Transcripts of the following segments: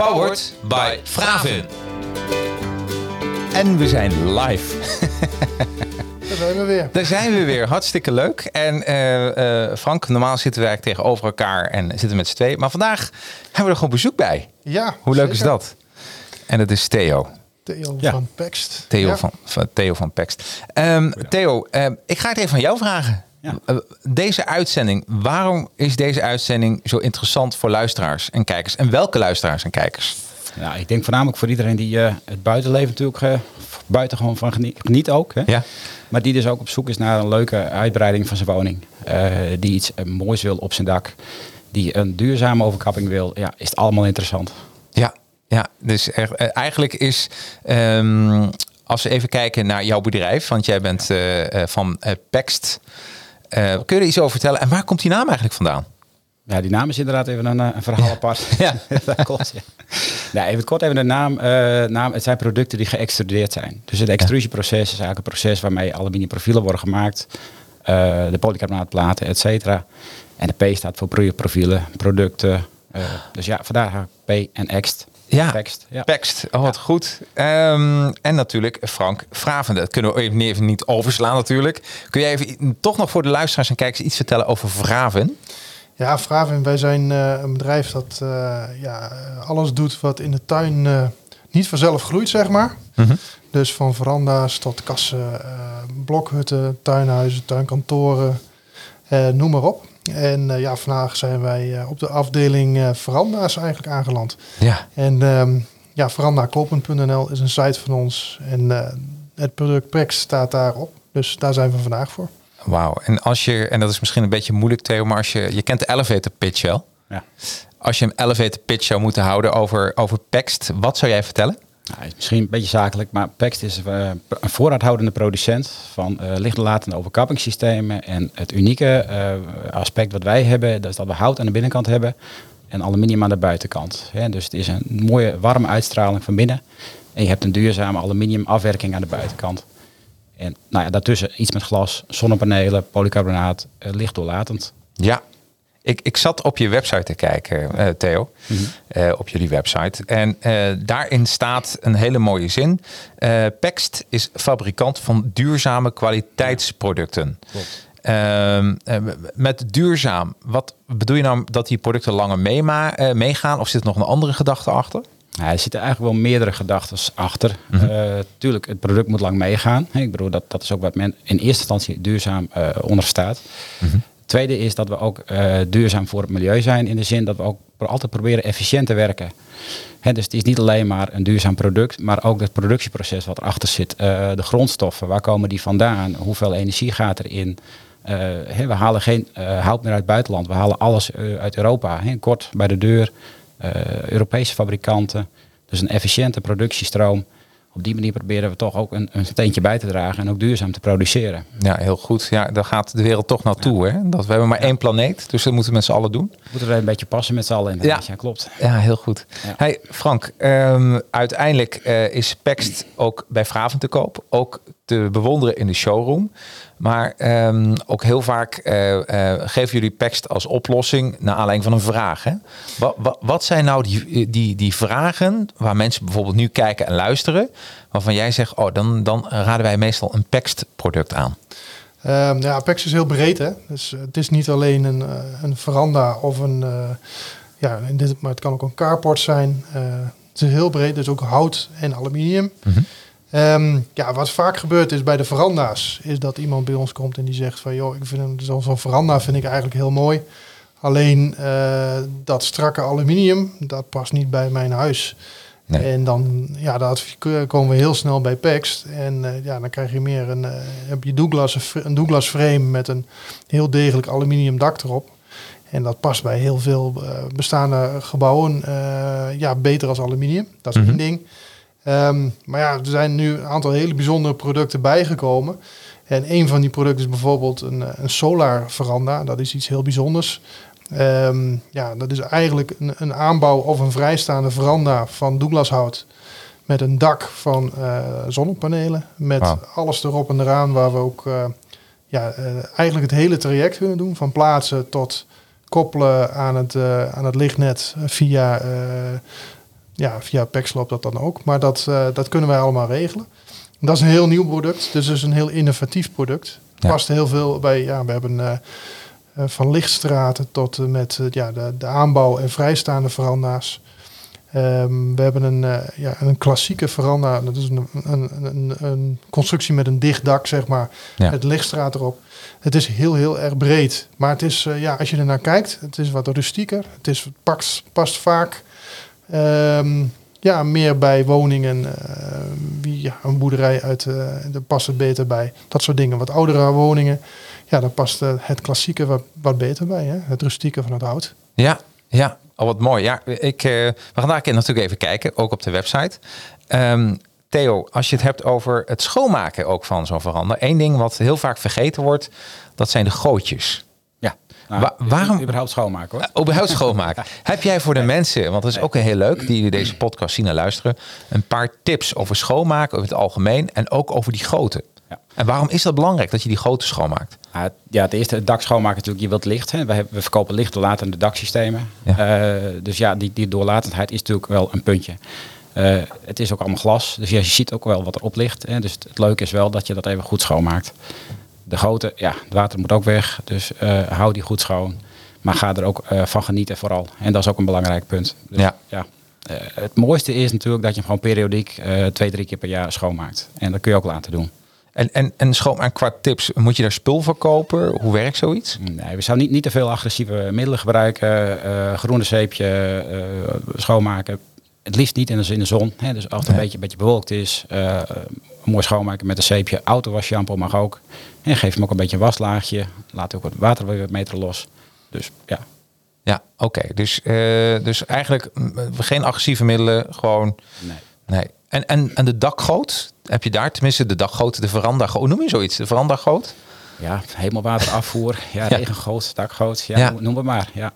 Powered by Fravin. En we zijn live. Daar zijn we weer. Daar zijn we weer. Hartstikke leuk. En eh, eh, Frank, normaal zitten we eigenlijk tegenover elkaar en zitten met z'n twee. Maar vandaag hebben we er gewoon bezoek bij. Ja, Hoe leuk is dat? En dat is Theo. Theo Ja. van Pekst. Theo, Ja. van, van, Theo van Pekst. Ehm, Theo, ehm, ik ga het even van jou vragen. Ja. Eh, Deze uitzending, waarom is deze uitzending zo interessant voor luisteraars en kijkers? En welke luisteraars en kijkers? Ja, ik denk voornamelijk voor iedereen die eh, het buitenleven natuurlijk eh, buiten gewoon van geniet, geniet ook. Hè? Ja. Maar die dus ook op zoek is naar een leuke uitbreiding van zijn woning. Eh, die iets eh, moois wil op zijn dak. Die een duurzame overkapping wil. Ja, is het allemaal interessant. Ja, ja dus eh, eigenlijk is, ehm, als we even kijken naar jouw bedrijf, want jij bent eh, eh, van eh Pekst. Eh, kun je er iets over vertellen? En waar komt die naam eigenlijk vandaan? Ja, die naam is inderdaad even een, eh, een verhaal apart. ja, dat klopt. Ja. Nou, even kort even de naam, eh, naam. Het zijn producten die geëxtrudeerd zijn. Dus het extrusieproces is eigenlijk een proces waarmee aluminiumprofielen worden gemaakt. de polycarbonaatplaten, et cetera. En de P staat voor pro- profielen, producten. dus ja, vandaar P en ext. Ja, Tekst, ja. Pekst. Oh, wat goed. Ehm, en natuurlijk Frank Vraven. Dat kunnen we even even niet overslaan natuurlijk. Kun jij even toch nog voor de luisteraars en kijkers iets vertellen over Vraven? Ja, Fravin, wij zijn eh, een bedrijf dat eh, ja, alles doet wat in de tuin eh, niet vanzelf groeit, zeg maar. Mhm. Dus van veranda's tot kassen, eh, blokhutten, tuinhuizen, tuinkantoren, eh, noem maar op. En eh, ja, vandaag zijn wij eh, op de afdeling eh, veranda's eigenlijk aangeland. Ja. En ehm ja, verandakoopend.nl is een site van ons. En eh, het product Prex staat daarop. Dus daar zijn we vandaag voor. Wauw. En als je, en dat is misschien een beetje moeilijk Theo, maar als je, je kent de elevator pitch wel. Ja. Als je een elevator pitch zou moeten houden over, over Pekst, wat zou jij vertellen? Nou, is misschien een beetje zakelijk, maar Pext is eh, een voorraadhoudende producent van eh lichtlatende overkappingssystemen. En het unieke eh, aspect wat wij hebben, dat is dat we hout aan de binnenkant hebben en aluminium aan de buitenkant. Dus het is een mooie warme uitstraling van binnen. En je hebt een duurzame aluminium afwerking aan de buitenkant. En nou ja, daartussen iets met glas, zonnepanelen, polycarbonaat, lichtdoorlatend. Ja. Ik, ik zat op je website te kijken, eh, Theo. eh, op jullie website. En eh, daarin staat een hele mooie zin. Pekst is fabrikant van duurzame kwaliteitsproducten. Ehm, eh, met duurzaam, wat bedoel je nou dat die producten langer meegaan? Of zit er nog een andere gedachte achter? Nou, er zitten eigenlijk wel meerdere gedachten achter. Eh, tuurlijk, het product moet lang meegaan. Ik bedoel, dat, dat is ook wat men in eerste instantie duurzaam eh onder staat. Tweede is dat we ook eh, duurzaam voor het milieu zijn. In de zin dat we ook altijd proberen efficiënt te werken. Dus het is niet alleen maar een duurzaam product, maar ook het productieproces wat erachter zit. Eh, de grondstoffen, waar komen die vandaan? Hoeveel energie gaat erin? Eh, hè, we halen geen eh, hout meer uit het buitenland. We halen alles eh, uit Europa. Kort bij de deur. Eh, Europese fabrikanten. Dus een efficiënte productiestroom. Op die manier proberen we toch ook een, een steentje bij te dragen en ook duurzaam te produceren. Ja, heel goed. Ja, daar gaat de wereld toch naartoe. Hè? Dat we hebben maar één planeet, dus dat moeten we met z'n allen doen. Moeten we een beetje passen met z'n allen. Ja. Ja, klopt. Ja, heel goed. Ja. Hey Frank, ehm, uiteindelijk eh, is Pekst ook bij Vraven te koop. Ook te bewonderen in de showroom. Maar ehm, ook heel vaak eh, eh, geven jullie Pekst als oplossing naar aanleiding van een vraag. Hè? Wat, wat, wat zijn nou die, die, die vragen waar mensen bijvoorbeeld nu kijken en luisteren... waarvan jij zegt, oh, dan, dan raden wij meestal een Pekst product aan. Ehm ja, Apex is heel breed. Hè? Dus eh, het is niet alleen een, een veranda of een... eh, ja, in dit, maar het kan ook een carport zijn. Het is heel breed, dus ook hout en aluminium. Ehm, ja, wat vaak gebeurt is bij de veranda's... is dat iemand bij ons komt en die zegt van... joh, ik vind zo'n veranda vind ik eigenlijk heel mooi. Alleen eh, dat strakke aluminium, dat past niet bij mijn huis. Nee. En dan ja, daar adv- komen we heel snel bij Pext. En eh, ja, dan krijg je meer een, eh, heb je Douglas, een Douglas frame met een heel degelijk aluminium dak erop. En dat past bij heel veel bestaande gebouwen ja, beter als aluminium. Dat is Mhm. één ding. Ehm, maar ja, er zijn nu een aantal hele bijzondere producten bijgekomen. En een van die producten is bijvoorbeeld een, eh, een solar veranda. Dat is iets heel bijzonders. Ehm, ja, dat is eigenlijk een, een aanbouw of een vrijstaande veranda van Douglashout. Met een dak van eh, zonnepanelen. Met alles erop en eraan waar we ook eh, ja, eigenlijk het hele traject kunnen doen. Van plaatsen tot koppelen aan het, aan het lichtnet via, ja, via PEX loopt dat dan ook. Maar dat, eh, dat kunnen wij allemaal regelen. Dat is een heel nieuw product. Dus het is een heel innovatief product. Ja. Past heel veel bij, ja, we hebben eh, eh, van lichtstraten tot en met ja, de, de aanbouw en vrijstaande veranda's. Ehm, we hebben een, ja, een klassieke veranda. Dat is een, een, een, een constructie met een dicht dak, zeg maar. Ja. Met lichtstraat erop. Het is heel, heel erg breed. Maar het is, ja, als je er naar kijkt, het is wat rustieker. Het is, past, past vaak ehm, ja, meer bij woningen. eh, wie, ja, een boerderij uit, eh daar past het beter bij. Dat soort dingen. Wat oudere woningen. Ja, daar past eh, het klassieke wat, beter bij. Hè? Het rustieke van het hout. Ja, ja. Oh, wat mooi. Ja, ik, eh, we gaan daar natuurlijk even kijken, ook op de website. Ehm, Theo, als je het hebt over het schoonmaken ook van zo'n veranda. één ding wat heel vaak vergeten wordt, dat zijn de gootjes. Nou, Wa- waarom- Überhaupt schoonmaken hoor. Uh, Überhaupt schoonmaken. Heb jij voor de mensen, want dat is ook heel leuk, die deze podcast zien en luisteren, een paar tips over schoonmaken over het algemeen en ook over die goten? Ja. En waarom is dat belangrijk dat je die goten schoonmaakt? Ja, het- eerste, het dak schoonmaken natuurlijk, je wilt licht. Hè. We, hebben, we verkopen licht doorlatende daksystemen. Ja. Eh, dus ja, die, die doorlatendheid is natuurlijk wel een puntje. Eh, het is ook allemaal glas, dus ja, je ziet ook wel wat erop ligt. Hè. Dus het, het leuke is wel dat je dat even goed schoonmaakt. De goten, ja, het water moet ook weg, dus eh, hou die goed schoon. Maar ga er ook eh, van genieten vooral. En dat is ook een belangrijk punt. Dus, Ja. ja. eh, het mooiste is natuurlijk dat je hem gewoon periodiek twee, drie keer per jaar schoonmaakt. En dat kun je ook laten doen. En, en, en schoonmaken qua tips, moet je daar spul voor kopen? Hoe werkt zoiets? Nee, we zouden niet, niet te veel agressieve middelen gebruiken. groene zeepje schoonmaken. Het liefst niet in de, in de zon. Hè, dus als het een beetje, een beetje bewolkt is. Eh, mooi schoonmaken met een zeepje. Autowasshampoo mag ook. En geef hem ook een beetje een waslaagje. Laat ook wat water weer wat meter los. Dus ja, Ja, oké. Dus, eh, dus eigenlijk mm, geen agressieve middelen, gewoon... nee. Nee. En, en, en de dakgoot? Heb je daar tenminste de dakgoot, de veranda, hoe noem je zoiets? De verandagoot? Ja, hemelwaterafvoer. Ja, Ja. regengoot, dakgoot. Ja, Ja. Noem, het maar. Ja.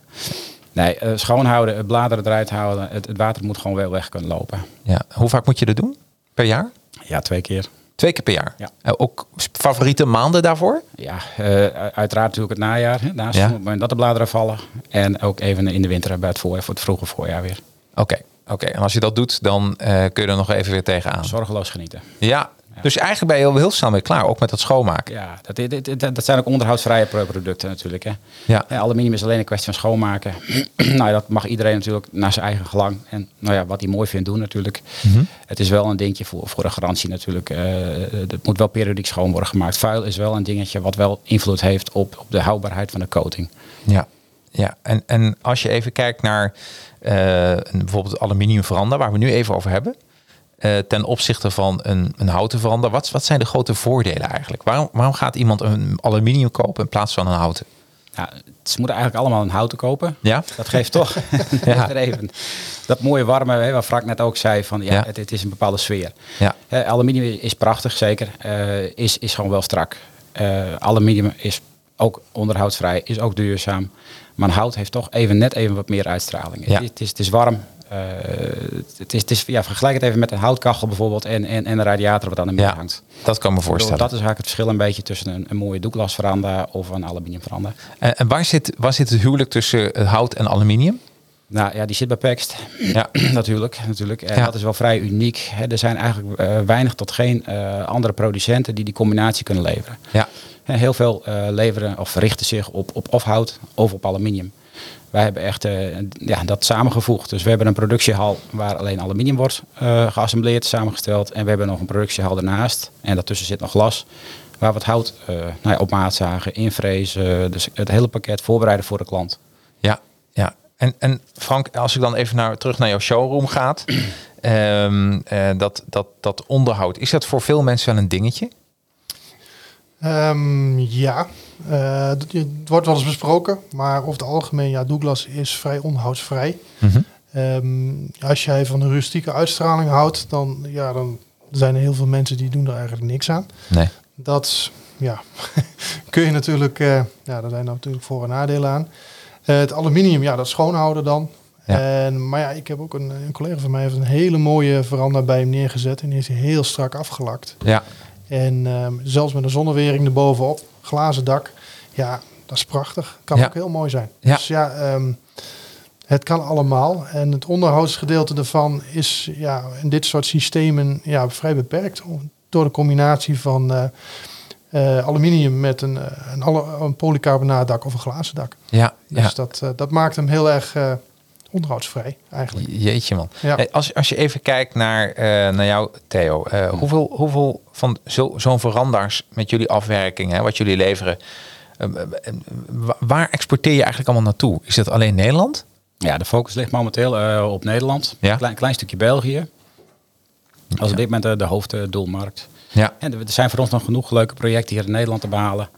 Nee, eh, schoonhouden, het bladeren eruit houden. Het, het water moet gewoon wel weg kunnen lopen. Ja. Hoe vaak moet je dat doen? Per jaar? Ja, twee keer. Twee keer per jaar? Ja. Eh, ook favoriete maanden daarvoor? Ja, eh, uiteraard natuurlijk het najaar. Hè, naast Ja. het moment dat de bladeren vallen. En ook even in de winter bij het, voor, voor het vroege voorjaar weer. Oké. Oké. En als je dat doet, dan eh, kun je er nog even weer tegenaan. Zorgeloos genieten. Ja. Dus eigenlijk ben je heel snel weer klaar, ook met dat schoonmaken. Ja, dat, dit- dat zijn ook onderhoudsvrije pro- producten natuurlijk. Hè. Ja. Ja, aluminium is alleen een kwestie van schoonmaken. nou, dat mag iedereen natuurlijk naar zijn eigen gelang. En nou ja, wat hij mooi vindt doen natuurlijk. Mhm. Het is wel een dingetje voor, voor de garantie natuurlijk. Eh, het moet wel periodiek schoon worden gemaakt. Vuil is wel een dingetje wat wel invloed heeft op, op de houdbaarheid van de coating. Ja, ja. En, en als je even kijkt naar eh, een- bijvoorbeeld aluminium veranda, waar we nu even over hebben, eh, ten opzichte van een, een houten veranda, wat, wat zijn de grote voordelen eigenlijk? Waarom, waarom gaat iemand een aluminium kopen in plaats van een houten? Ja, ze moeten eigenlijk allemaal een houten kopen. Ja? Dat geeft toch Ja. even dat mooie warme, hè, wat Frank net ook zei, van ja, Ja. Het, het is een bepaalde sfeer. Ja. Hè, aluminium is prachtig, zeker. Eh, is, is gewoon wel strak. Eh, aluminium is ook onderhoudsvrij, is ook duurzaam. Maar hout heeft toch even net even wat meer uitstraling. Ja. Het, is, het is warm. Eh, het is, het is, ja, vergelijk het even met een houtkachel bijvoorbeeld en, en, en een radiator wat aan de muur Ja, hangt. dat kan me bedoel, voorstellen. Dat is eigenlijk het verschil een beetje tussen een, een mooie Douglas veranda of een aluminium veranda. En, en waar, zit, waar zit het huwelijk tussen het hout en aluminium? Nou ja, die zit bij Pext. Ja. natuurlijk, natuurlijk. En Ja. dat is wel vrij uniek. Er zijn eigenlijk eh, weinig tot geen eh, andere producenten die die combinatie kunnen leveren. Ja. Heel veel eh, leveren of richten zich op, op of hout of op aluminium. Wij hebben echt eh, ja, dat samengevoegd. Dus we hebben een productiehal waar alleen aluminium wordt eh, geassembleerd, samengesteld. En we hebben nog een productiehal ernaast. En daartussen zit nog glas. Waar we hout eh, nou ja, op maat zagen, invrezen. Dus het hele pakket voorbereiden voor de klant. Ja, ja. En, en Frank, als ik dan even naar, terug naar jouw showroom gaat, ehm, eh, dat, dat, dat onderhoud, is dat voor veel mensen wel een dingetje? Ehm, ja, Eh, het wordt wel eens besproken, maar over het algemeen, ja, Douglas is vrij onhoudsvrij. Mhm. Ehm, als jij van een rustieke uitstraling houdt, dan, ja, dan zijn er heel veel mensen die doen er eigenlijk niks aan. Nee. Dat ja, kun je natuurlijk, eh, ja, daar zijn natuurlijk voor- en nadelen aan. Eh, het aluminium, ja, dat schoonhouden dan. Ja. En, maar ja, ik heb ook een, een collega van mij heeft een hele mooie veranda bij hem neergezet en die hij heel strak afgelakt. Ja. En ehm, zelfs met een zonnewering erbovenop, glazen dak, ja, dat is prachtig. Kan Ja. ook heel mooi zijn. Ja. Dus ja, ehm, het kan allemaal. En het onderhoudsgedeelte ervan is ja, in dit soort systemen ja, vrij beperkt. Door de combinatie van eh, eh, aluminium met een, eh, een, een polycarbonaatdak of een glazen dak. Ja. Dus ja. dat, dat maakt hem heel erg onderhoudsvrij eigenlijk. Jeetje man. Ja. Hey, als, als je even kijkt naar, eh, naar jou, Theo. eh, hoeveel, hoeveel van zo, zo'n veranda's met jullie afwerking, hè, wat jullie leveren, eh, wa- waar exporteer je eigenlijk allemaal naartoe? Is dat alleen Nederland? Ja, de focus ligt momenteel eh, op Nederland. Ja. Klein, klein stukje België. Als op dit moment de hoofddoelmarkt. Ja. En er er zijn voor ons nog genoeg leuke projecten hier in Nederland te behalen.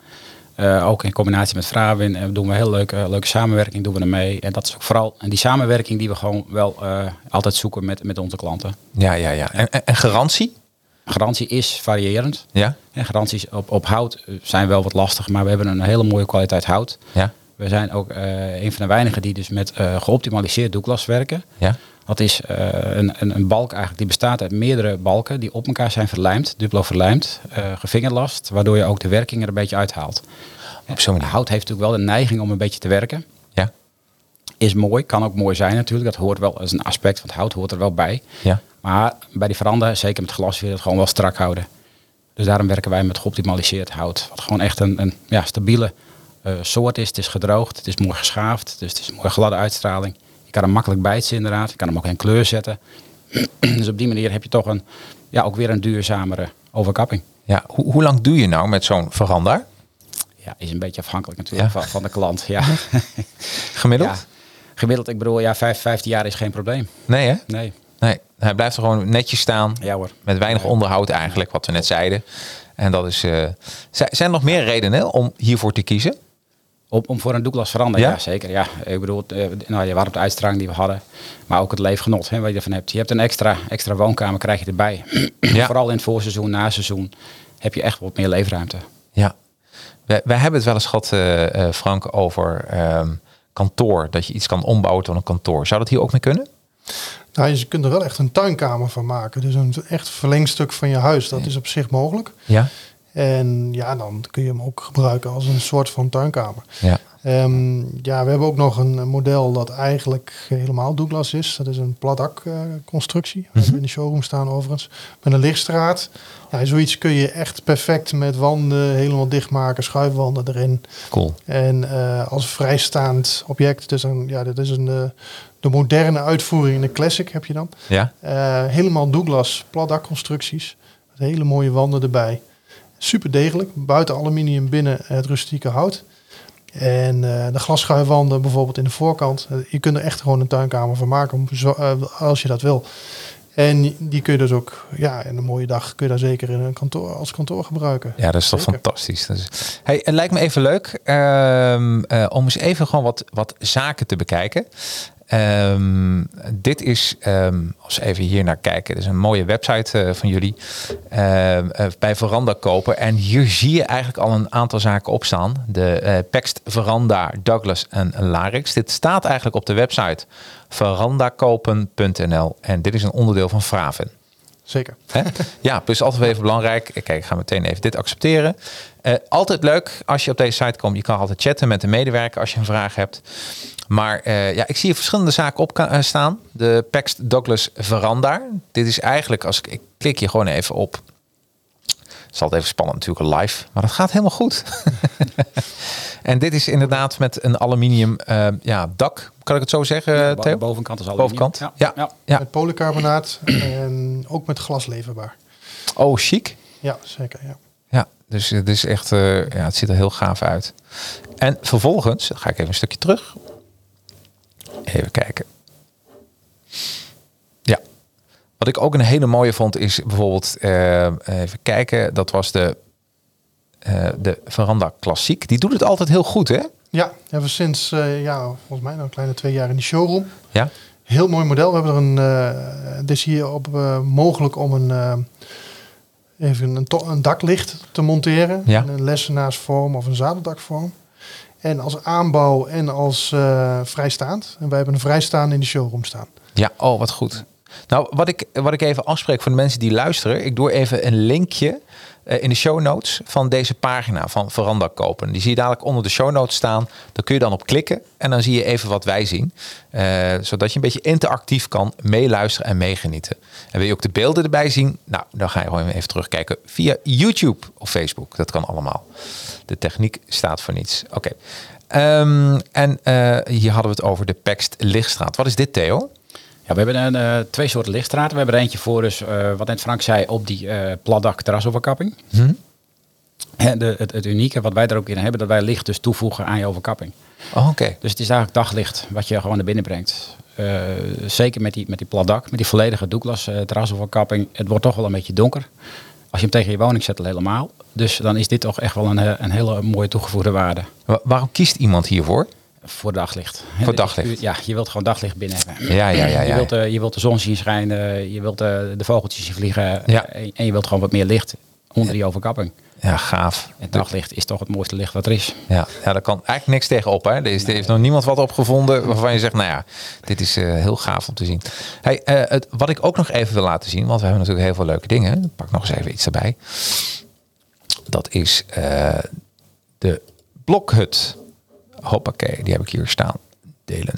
Eh, ook in combinatie met Vrawin eh, doen we heel leuke, leuke samenwerking doen we ermee. En dat is ook vooral en die samenwerking die we gewoon wel eh, altijd zoeken met, met onze klanten. Ja, ja, ja. En, en, garantie? Garantie is variërend. Ja. En garanties op, op hout eh, zijn wel wat lastig, maar we hebben een hele mooie kwaliteit hout. Ja. We zijn ook eh, een van de weinigen die dus met eh, geoptimaliseerd doeklas werken. Ja. Dat is eh, een, een, een balk eigenlijk die bestaat uit meerdere balken die op elkaar zijn verlijmd, duplo verlijmd, eh gevingerlast, waardoor je ook de werking er een beetje uithaalt. Op zo'n. Hout heeft natuurlijk wel de neiging om een beetje te werken. Ja. Is mooi, kan ook mooi zijn natuurlijk. Dat hoort wel als een aspect van het hout hoort er wel bij. Ja. Maar bij die veranda, zeker met glas, wil je het gewoon wel strak houden. Dus daarom werken wij met geoptimaliseerd hout. Wat gewoon echt een, een ja, stabiele eh, soort is. Het is gedroogd, het is mooi geschaafd. Dus het is een mooie gladde uitstraling. Kan hem makkelijk bijtsen inderdaad. Je kan hem ook in kleur zetten. dus op die manier heb je toch een, ja, ook weer een duurzamere overkapping. ja. Hoe, hoe lang doe je nou met zo'n veranda? Ja, is een beetje afhankelijk natuurlijk Ja. van, van de klant. Ja. Gemiddeld? ja. Gemiddeld, ik bedoel, ja, vijf, 15 jaar is geen probleem. Nee, hè? Nee. Nee. Hij blijft er gewoon netjes staan. Ja hoor. Met weinig onderhoud eigenlijk, wat we net zeiden. En dat is. zi- zijn er nog meer redenen om hiervoor te kiezen? Om, om voor een doeklas veranderen, Ja? ja? zeker. Ja. Ik bedoel, eh, nou, je waren op de uitstraling die we hadden. Maar ook het leefgenot hè, wat je ervan hebt. Je hebt een extra, extra woonkamer, krijg je erbij. Ja. Vooral in het voorseizoen, naseizoen, heb je echt wat meer leefruimte. Ja. Wij, wij hebben het wel eens gehad, eh, eh, Frank, over ehm, kantoor. Dat je iets kan ombouwen tot een kantoor. Zou dat hier ook mee kunnen? Nou, je kunt er wel echt een tuinkamer van maken. Dus een echt verlengstuk van je huis. Dat is op zich mogelijk. Ja. En ja, dan kun je hem ook gebruiken als een soort van tuinkamer. Ja. Ehm, ja, we hebben ook nog een model dat eigenlijk helemaal Douglas is. Dat is een platdak eh, constructie. We hebben in de showroom staan overigens. Met een lichtstraat. Ja, zoiets kun je echt perfect met wanden helemaal dichtmaken. Schuifwanden erin. Cool. En eh, als vrijstaand object. Dus een, ja, dit is een, eh, de moderne uitvoering in de classic heb je dan. Ja. Helemaal Douglas platdakconstructies. Met hele mooie wanden erbij. Super degelijk. Buiten aluminium, binnen het rustieke hout. En eh, de glasschuifwanden bijvoorbeeld in de voorkant. Eh, je kunt er echt gewoon een tuinkamer van maken zo- eh, als je dat wil. En die kun je dus ook, ja, in een mooie dag kun je daar zeker in een kantoor, als kantoor gebruiken. Ja, dat is toch Zeker. fantastisch. Dat is... Hey, het lijkt me even leuk ehm, eh, om eens even gewoon wat, wat zaken te bekijken. Ehm, dit is, ehm, als we even hier naar kijken, dit is een mooie website eh, van jullie. Ehm, eh, bij Veranda kopen. En hier zie je eigenlijk al een aantal zaken op staan. De eh Pext, Veranda, Douglas en Larix. Dit staat eigenlijk op de website verandakopen.nl. En dit is een onderdeel van Fraven. Zeker. Hè? Ja, dus altijd even belangrijk. Kijk, ik ga meteen even dit accepteren. Eh, altijd leuk als je op deze site komt. Je kan altijd chatten met de medewerker als je een vraag hebt. Maar eh, ja, ik zie hier verschillende zaken op eh, staan. De Pext Douglas Veranda. Dit is eigenlijk, als ik, ik klik hier gewoon even op. Het is altijd even spannend natuurlijk live. Maar dat gaat helemaal goed. en dit is inderdaad met een aluminium eh, ja, dak. Kan ik het zo zeggen, Theo? bovenkant is aluminium. Bovenkant? Ja. ja. Ja. Met polycarbonaat en ook met glas leverbaar. Oh, chic. Ja, zeker. Ja. Ja, dus het is echt, eh, ja, het ziet er heel gaaf uit. En vervolgens, ga ik even een stukje terug. Even kijken. Ja. Wat ik ook een hele mooie vond is bijvoorbeeld, eh, even kijken, dat was de eh, de Veranda Klassiek. Die doet het altijd heel goed, hè? Ja, hebben we sinds, eh, ja, volgens mij nou een kleine twee jaar in die showroom. Ja. Heel mooi model. We hebben er een, het is hier op mogelijk om een, even een, een daklicht te monteren. Ja. In een lessenaarsvorm of een zadeldakvorm. En als aanbouw en als eh, vrijstaand. En wij hebben een vrijstaande in de showroom staan. Ja, oh, wat goed. Nou, wat ik, wat ik even afspreek voor de mensen die luisteren. Ik doe even een linkje in de show notes van deze pagina van Veranda Kopen. Die zie je dadelijk onder de show notes staan. Daar kun je dan op klikken en dan zie je even wat wij zien. Eh, zodat je een beetje interactief kan meeluisteren en meegenieten. En wil je ook de beelden erbij zien? Nou, dan ga je gewoon even terugkijken via YouTube of Facebook. Dat kan allemaal. De techniek staat voor niets. Oké. Ehm, en eh, hier hadden we het over de Pekst Lichtstraat. Wat is dit, Theo? Ja, we hebben een, eh, twee soorten lichtstraten. We hebben er eentje voor, dus eh, wat net Frank zei, op die eh platdak terrasoverkapping. Hm? En de, het, het unieke wat wij er ook in hebben, dat wij licht dus toevoegen aan je overkapping. Oh, oké. Dus het is eigenlijk daglicht wat je gewoon naar binnen brengt. Zeker met die, met die platdak, met die volledige Douglas eh terrasoverkapping. Het wordt toch wel een beetje donker. Als je hem tegen je woning zet, al helemaal. Dus dan is dit toch echt wel een, een hele mooie toegevoegde waarde Wa- waarom kiest iemand hiervoor? Voor daglicht. Voor daglicht. Ja, je wilt gewoon daglicht binnen hebben. Ja, ja, ja. Je, ja. wilt, eh, je wilt de zon zien schijnen, je wilt eh, de vogeltjes zien vliegen. Ja. eh, en je wilt gewoon wat meer licht onder die overkapping. Ja, gaaf. Het daglicht is toch het mooiste licht wat er is. Ja, ja, daar kan eigenlijk niks tegenop. Hè? Er, is, er heeft nog niemand wat opgevonden waarvan je zegt, nou ja, dit is heel gaaf om te zien. Hey, het, wat ik ook nog even wil laten zien, want we hebben natuurlijk heel veel leuke dingen. Ik Pak nog eens even iets erbij. Dat is de blokhut. Hoppakee, die heb ik hier staan. Delen.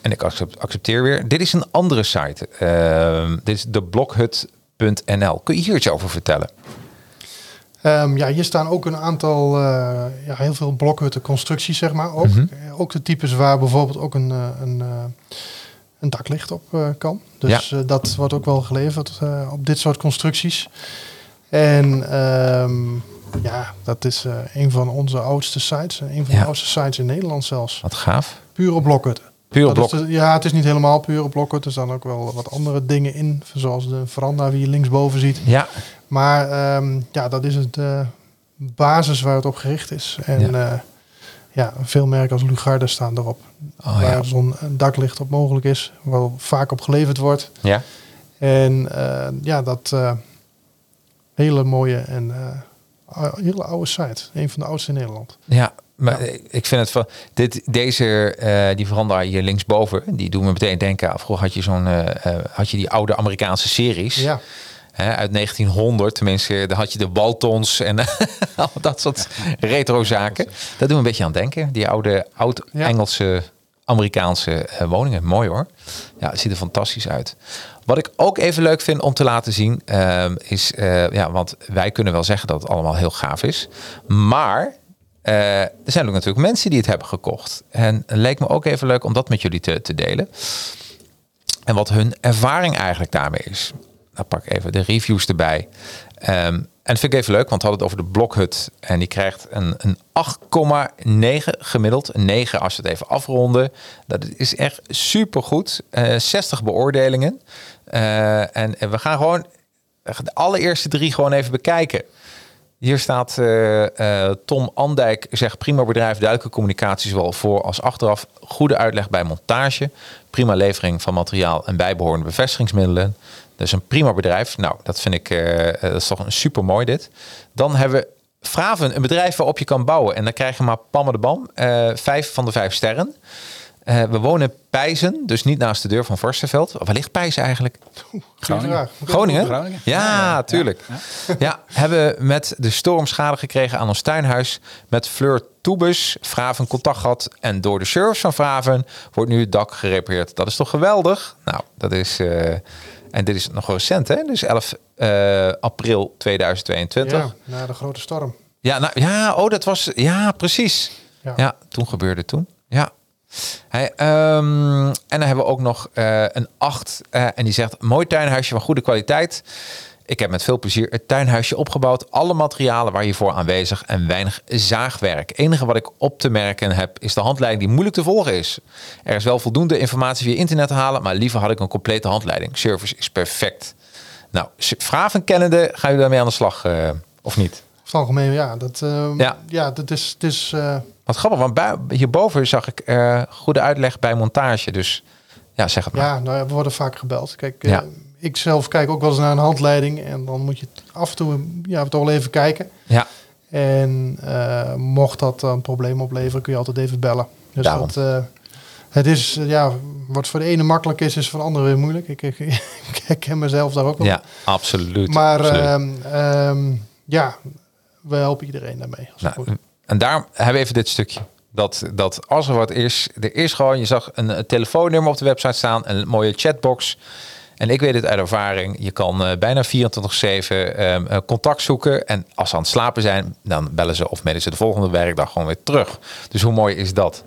En ik accep- accepteer weer. Dit is een andere site. Ehm, dit is de blokhut.nl. Kun je hier iets over vertellen? Ehm, ja, hier staan ook een aantal, eh, ja, heel veel blokhutten constructies, zeg maar. Ook, Mhm. Eh, ook de types waar bijvoorbeeld ook een, eh, een, een daklicht op kan. Dus dat wordt ook wel geleverd op dit soort constructies. En ehm, ja, dat is eh, een van onze oudste sites. Een van Ja. de oudste sites in Nederland zelfs. Wat gaaf. Puur op blokhutten. Puur Dat is blok. ja, het is niet helemaal puur op blokhutten. Er staan ook wel wat andere dingen in. Zoals de veranda die je linksboven ziet. Ja, Maar ehm, ja, dat is het de basis waar het op gericht is. En Ja. ja, ja veel merken als Lugarde staan erop. Oh, waar ja. zo'n daklicht op mogelijk is. Waar vaak op geleverd wordt. ja. En eh, ja, dat eh, hele mooie en eh, hele oude site. Een van de oudste in Nederland. Ja, maar ik vind het van dit, deze eh, die veranda hier linksboven, die doen me meteen denken. aan- Vroeger had je zo'n eh, eh, had je die oude Amerikaanse series Ja, hè, uit 1900, tenminste, daar had je de Waltons en al dat soort retro zaken. Dat doen we een beetje aan denken. Die oude oud-Engelse Amerikaanse eh, woningen, mooi hoor. Ja, het ziet er fantastisch uit. Wat ik ook even leuk vind om te laten zien ehm, is, eh, ja, want wij kunnen wel zeggen dat het allemaal heel gaaf is, maar eh, er zijn ook natuurlijk mensen die het hebben gekocht. En het leek me ook even leuk om dat met jullie te, te delen. En wat hun ervaring eigenlijk daarmee is. Dan pak ik even de reviews erbij. Ehm, en dat vind ik even leuk, want we hadden het over de blokhut. En die krijgt een, een 8,9 gemiddeld. Een 9 als we het even afronden. Dat is echt supergoed. Eh 60 beoordelingen. Eh, en we gaan gewoon de allereerste drie gewoon even bekijken. Hier staat eh, Tom Andijk zegt prima bedrijf, duidelijke communicatie zowel voor als achteraf. Goede uitleg bij montage. Prima levering van materiaal en bijbehorende bevestigingsmiddelen. Dus een prima bedrijf. Nou, dat vind ik, eh, eh, dat is toch een super mooi dit. Dan hebben we Fraven, een bedrijf waarop je kan bouwen. En dan krijg je maar pammer de bam. eh, vijf van de vijf sterren. Eh, we wonen Pijzen, dus niet naast de deur van Vorstenveld. Waar ligt Pijzen eigenlijk? Groningen. Groningen? Groningen? Ja, Ja, ja. tuurlijk. Ja, hebben met de storm schade gekregen aan ons tuinhuis. Met Fleur Toebus, Vraven contact gehad. En door de service van Vraven wordt nu het dak gerepareerd. Dat is toch geweldig? Nou, dat is... eh, en dit is nog recent, hè? Dus 11 eh, april 2022. Ja, na de grote storm. Ja, nou, ja, oh, dat was... Ja, precies. Ja, Ja. toen gebeurde het toen. Ja. Hey, ehm, en dan hebben we ook nog eh, een 8. eh, en die zegt, mooi tuinhuisje van goede kwaliteit. Ik heb met veel plezier het tuinhuisje opgebouwd. Alle materialen waar hiervoor aanwezig en weinig zaagwerk. Het enige wat ik op te merken heb is de handleiding die moeilijk te volgen is. Er is wel voldoende informatie via internet te halen, maar liever had ik een complete handleiding. Service is perfect. Nou, Vraven kennende, gaan jullie daarmee aan de slag, eh, Of niet? Over het algemeen, ja. Dat, ehm, Ja. ja. dat is... Het is eh, Wat grappig, want bui- hierboven zag ik eh, goede uitleg bij montage. Dus ja, zeg het maar. ja, nou ja, we worden vaak gebeld. Kijk, Ja. Ik zelf kijk ook wel eens naar een handleiding. En dan moet je af en toe ja, toch wel even kijken. Ja, En eh, mocht dat een probleem opleveren, kun je altijd even bellen. Dus Daarom. dat, eh, het is, eh, ja, wat voor de ene makkelijk is, is voor de andere weer moeilijk. Ik, ik, ik herken mezelf daar ook wel. ja absoluut. Maar absoluut. ehm, ehm, ja, we helpen iedereen daarmee. Als Nou, goed. en daarom hebben we even dit stukje. Dat, dat als er wat is, er is gewoon, je zag een, een telefoonnummer op de website staan, een mooie chatbox. En ik weet het uit ervaring, je kan eh, bijna 24-7 ehm, eh, contact zoeken. En als ze aan het slapen zijn, dan bellen ze of mailen ze de volgende werkdag gewoon weer terug. Dus hoe mooi is dat?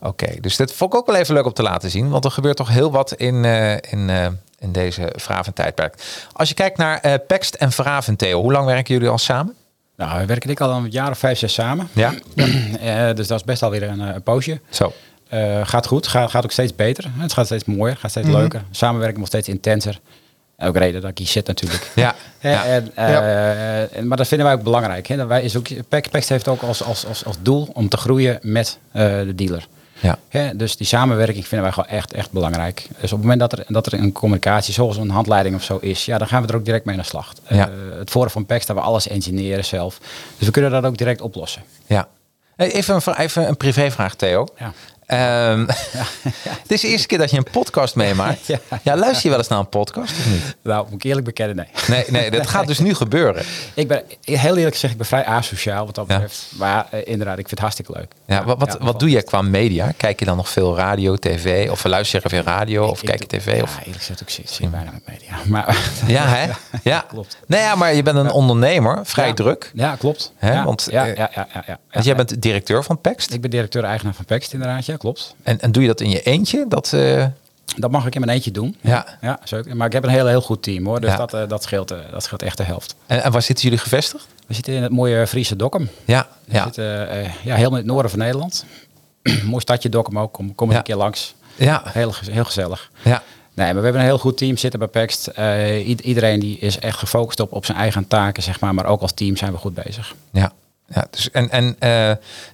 Oké, dus dit vond ik ook wel even leuk om te laten zien. Want er gebeurt toch heel wat in, eh, in, in deze Vraven-tijdperk. Als je kijkt naar Pext en Vraven, Theo, hoe lang werken jullie al samen? Nou, we werken ik al een jaar of vijf, zes samen. Ja, dus dat is best alweer een, een poosje. zo. Eh, gaat goed, gaat, gaat ook steeds beter. Het gaat steeds mooier, gaat steeds Mhm. leuker. Samenwerking wordt steeds intenser. Ook reden dat ik hier zit natuurlijk. Ja, ja. En, eh, en- maar dat vinden wij ook belangrijk. Hè. Wij is ook, Pact heeft ook als, als, als, als doel om te groeien met eh, de dealer. Ja. Hè, dus die samenwerking vinden wij gewoon echt, echt belangrijk. Dus op het moment dat er, dat er een communicatie, zoals een handleiding of zo is, ja, dan gaan we er ook direct mee aan de slag. Ja. Eh, het voordeel van PEX dat we alles engineeren zelf. Dus we kunnen dat ook direct oplossen. Ja. Even een, even een privévraag, Theo. Ja. Ehm, het is de eerste keer dat je een podcast meemaakt. Ja. Luister je wel eens naar een podcast of niet? Nou, moet ik eerlijk bekennen, nee. Nee, nee dat gaat dus nu gebeuren. Ik ben heel eerlijk gezegd, ik ben vrij asociaal wat dat betreft. Maar eh, inderdaad, ik vind het hartstikke leuk. Ja, wat wat, wat doe je qua media? Kijk je dan nog veel radio, tv? Of luister je veel radio? Of Ik kijk je tv? Ja, Of... eerlijk gezegd ook zit zit bijna met media. Maar, Ja, hè? Ja, klopt. Nee, ja, maar je bent een ondernemer, vrij druk. Ja, klopt. Hè, want, ja, eh, ja, ja, ja, ja, Want jij bent directeur van Pext. Ik ben directeur-eigenaar van Pext inderdaad, ja, klopt. En, en doe je dat in je eentje? Dat, eh, Dat mag ik in mijn eentje doen. Ja. ja zeker. Maar ik heb een heel, heel goed team hoor. Dus Ja. dat, eh, dat, scheelt, eh, dat scheelt echt de helft. en, en waar zitten jullie gevestigd? We zitten in het mooie Friese Dokkum. Ja, We ja. zitten ja, helemaal in het noorden van Nederland. Mooi stadje Dokkum ook. Kom, kom Ja. een keer langs. Ja, Heel, heel gezellig. ja. Nee, maar we hebben een heel goed team zitten bij i- iedereen die is echt gefocust op, op zijn eigen taken, zeg maar. Maar ook als team zijn we goed bezig. Ja, ja dus en, en eh,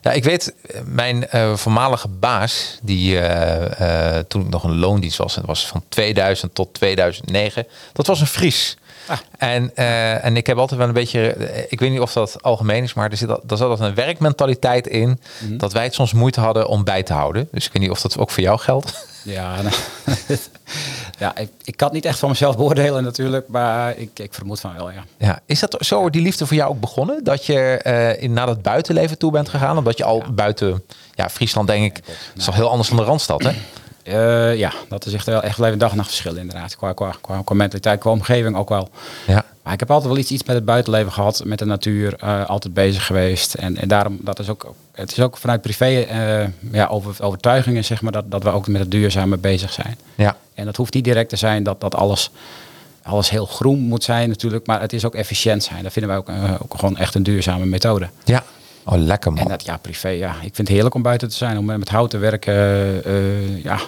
ja, ik weet, mijn eh, voormalige baas, die eh, toen ik nog een loondienst was, en dat was van 2000 tot 2009, dat was een Fries. Ah. En, en ik heb altijd wel een beetje, ik weet niet of dat algemeen is, maar er zit, al- er zat altijd een werkmentaliteit in, Mhm. dat wij het soms moeite hadden om bij te houden. Dus ik weet niet of dat ook voor jou geldt. Ja, nou, ja ik, ik kan het niet echt van mezelf beoordelen natuurlijk. Maar ik, ik vermoed van wel, ja. Ja, is dat zo die liefde voor jou ook begonnen? Dat je eh, in, naar dat buitenleven toe bent gegaan? Omdat je al buiten ja, Friesland, denk ik, is toch heel anders dan de Randstad, hè? Eh, ja, dat is echt wel echt even dag en nacht verschil inderdaad. Qua, qua, qua, qua mentaliteit, qua omgeving ook wel. Ja, Maar ik heb altijd wel iets, iets met het buitenleven gehad, met de natuur, eh, altijd bezig geweest. En, en daarom, dat is ook, het is ook vanuit privé eh, ja, over, overtuigingen, zeg maar, dat, dat we ook met het duurzame bezig zijn. ja, En dat hoeft niet direct te zijn dat, dat alles, alles heel groen moet zijn natuurlijk, maar het is ook efficiënt zijn. Dat vinden wij ook, eh, ook gewoon echt een duurzame methode. ja. Oh, lekker man. En dat, ja, privé, ja. Ik vind het heerlijk om buiten te zijn, om met hout te werken, eh, ja,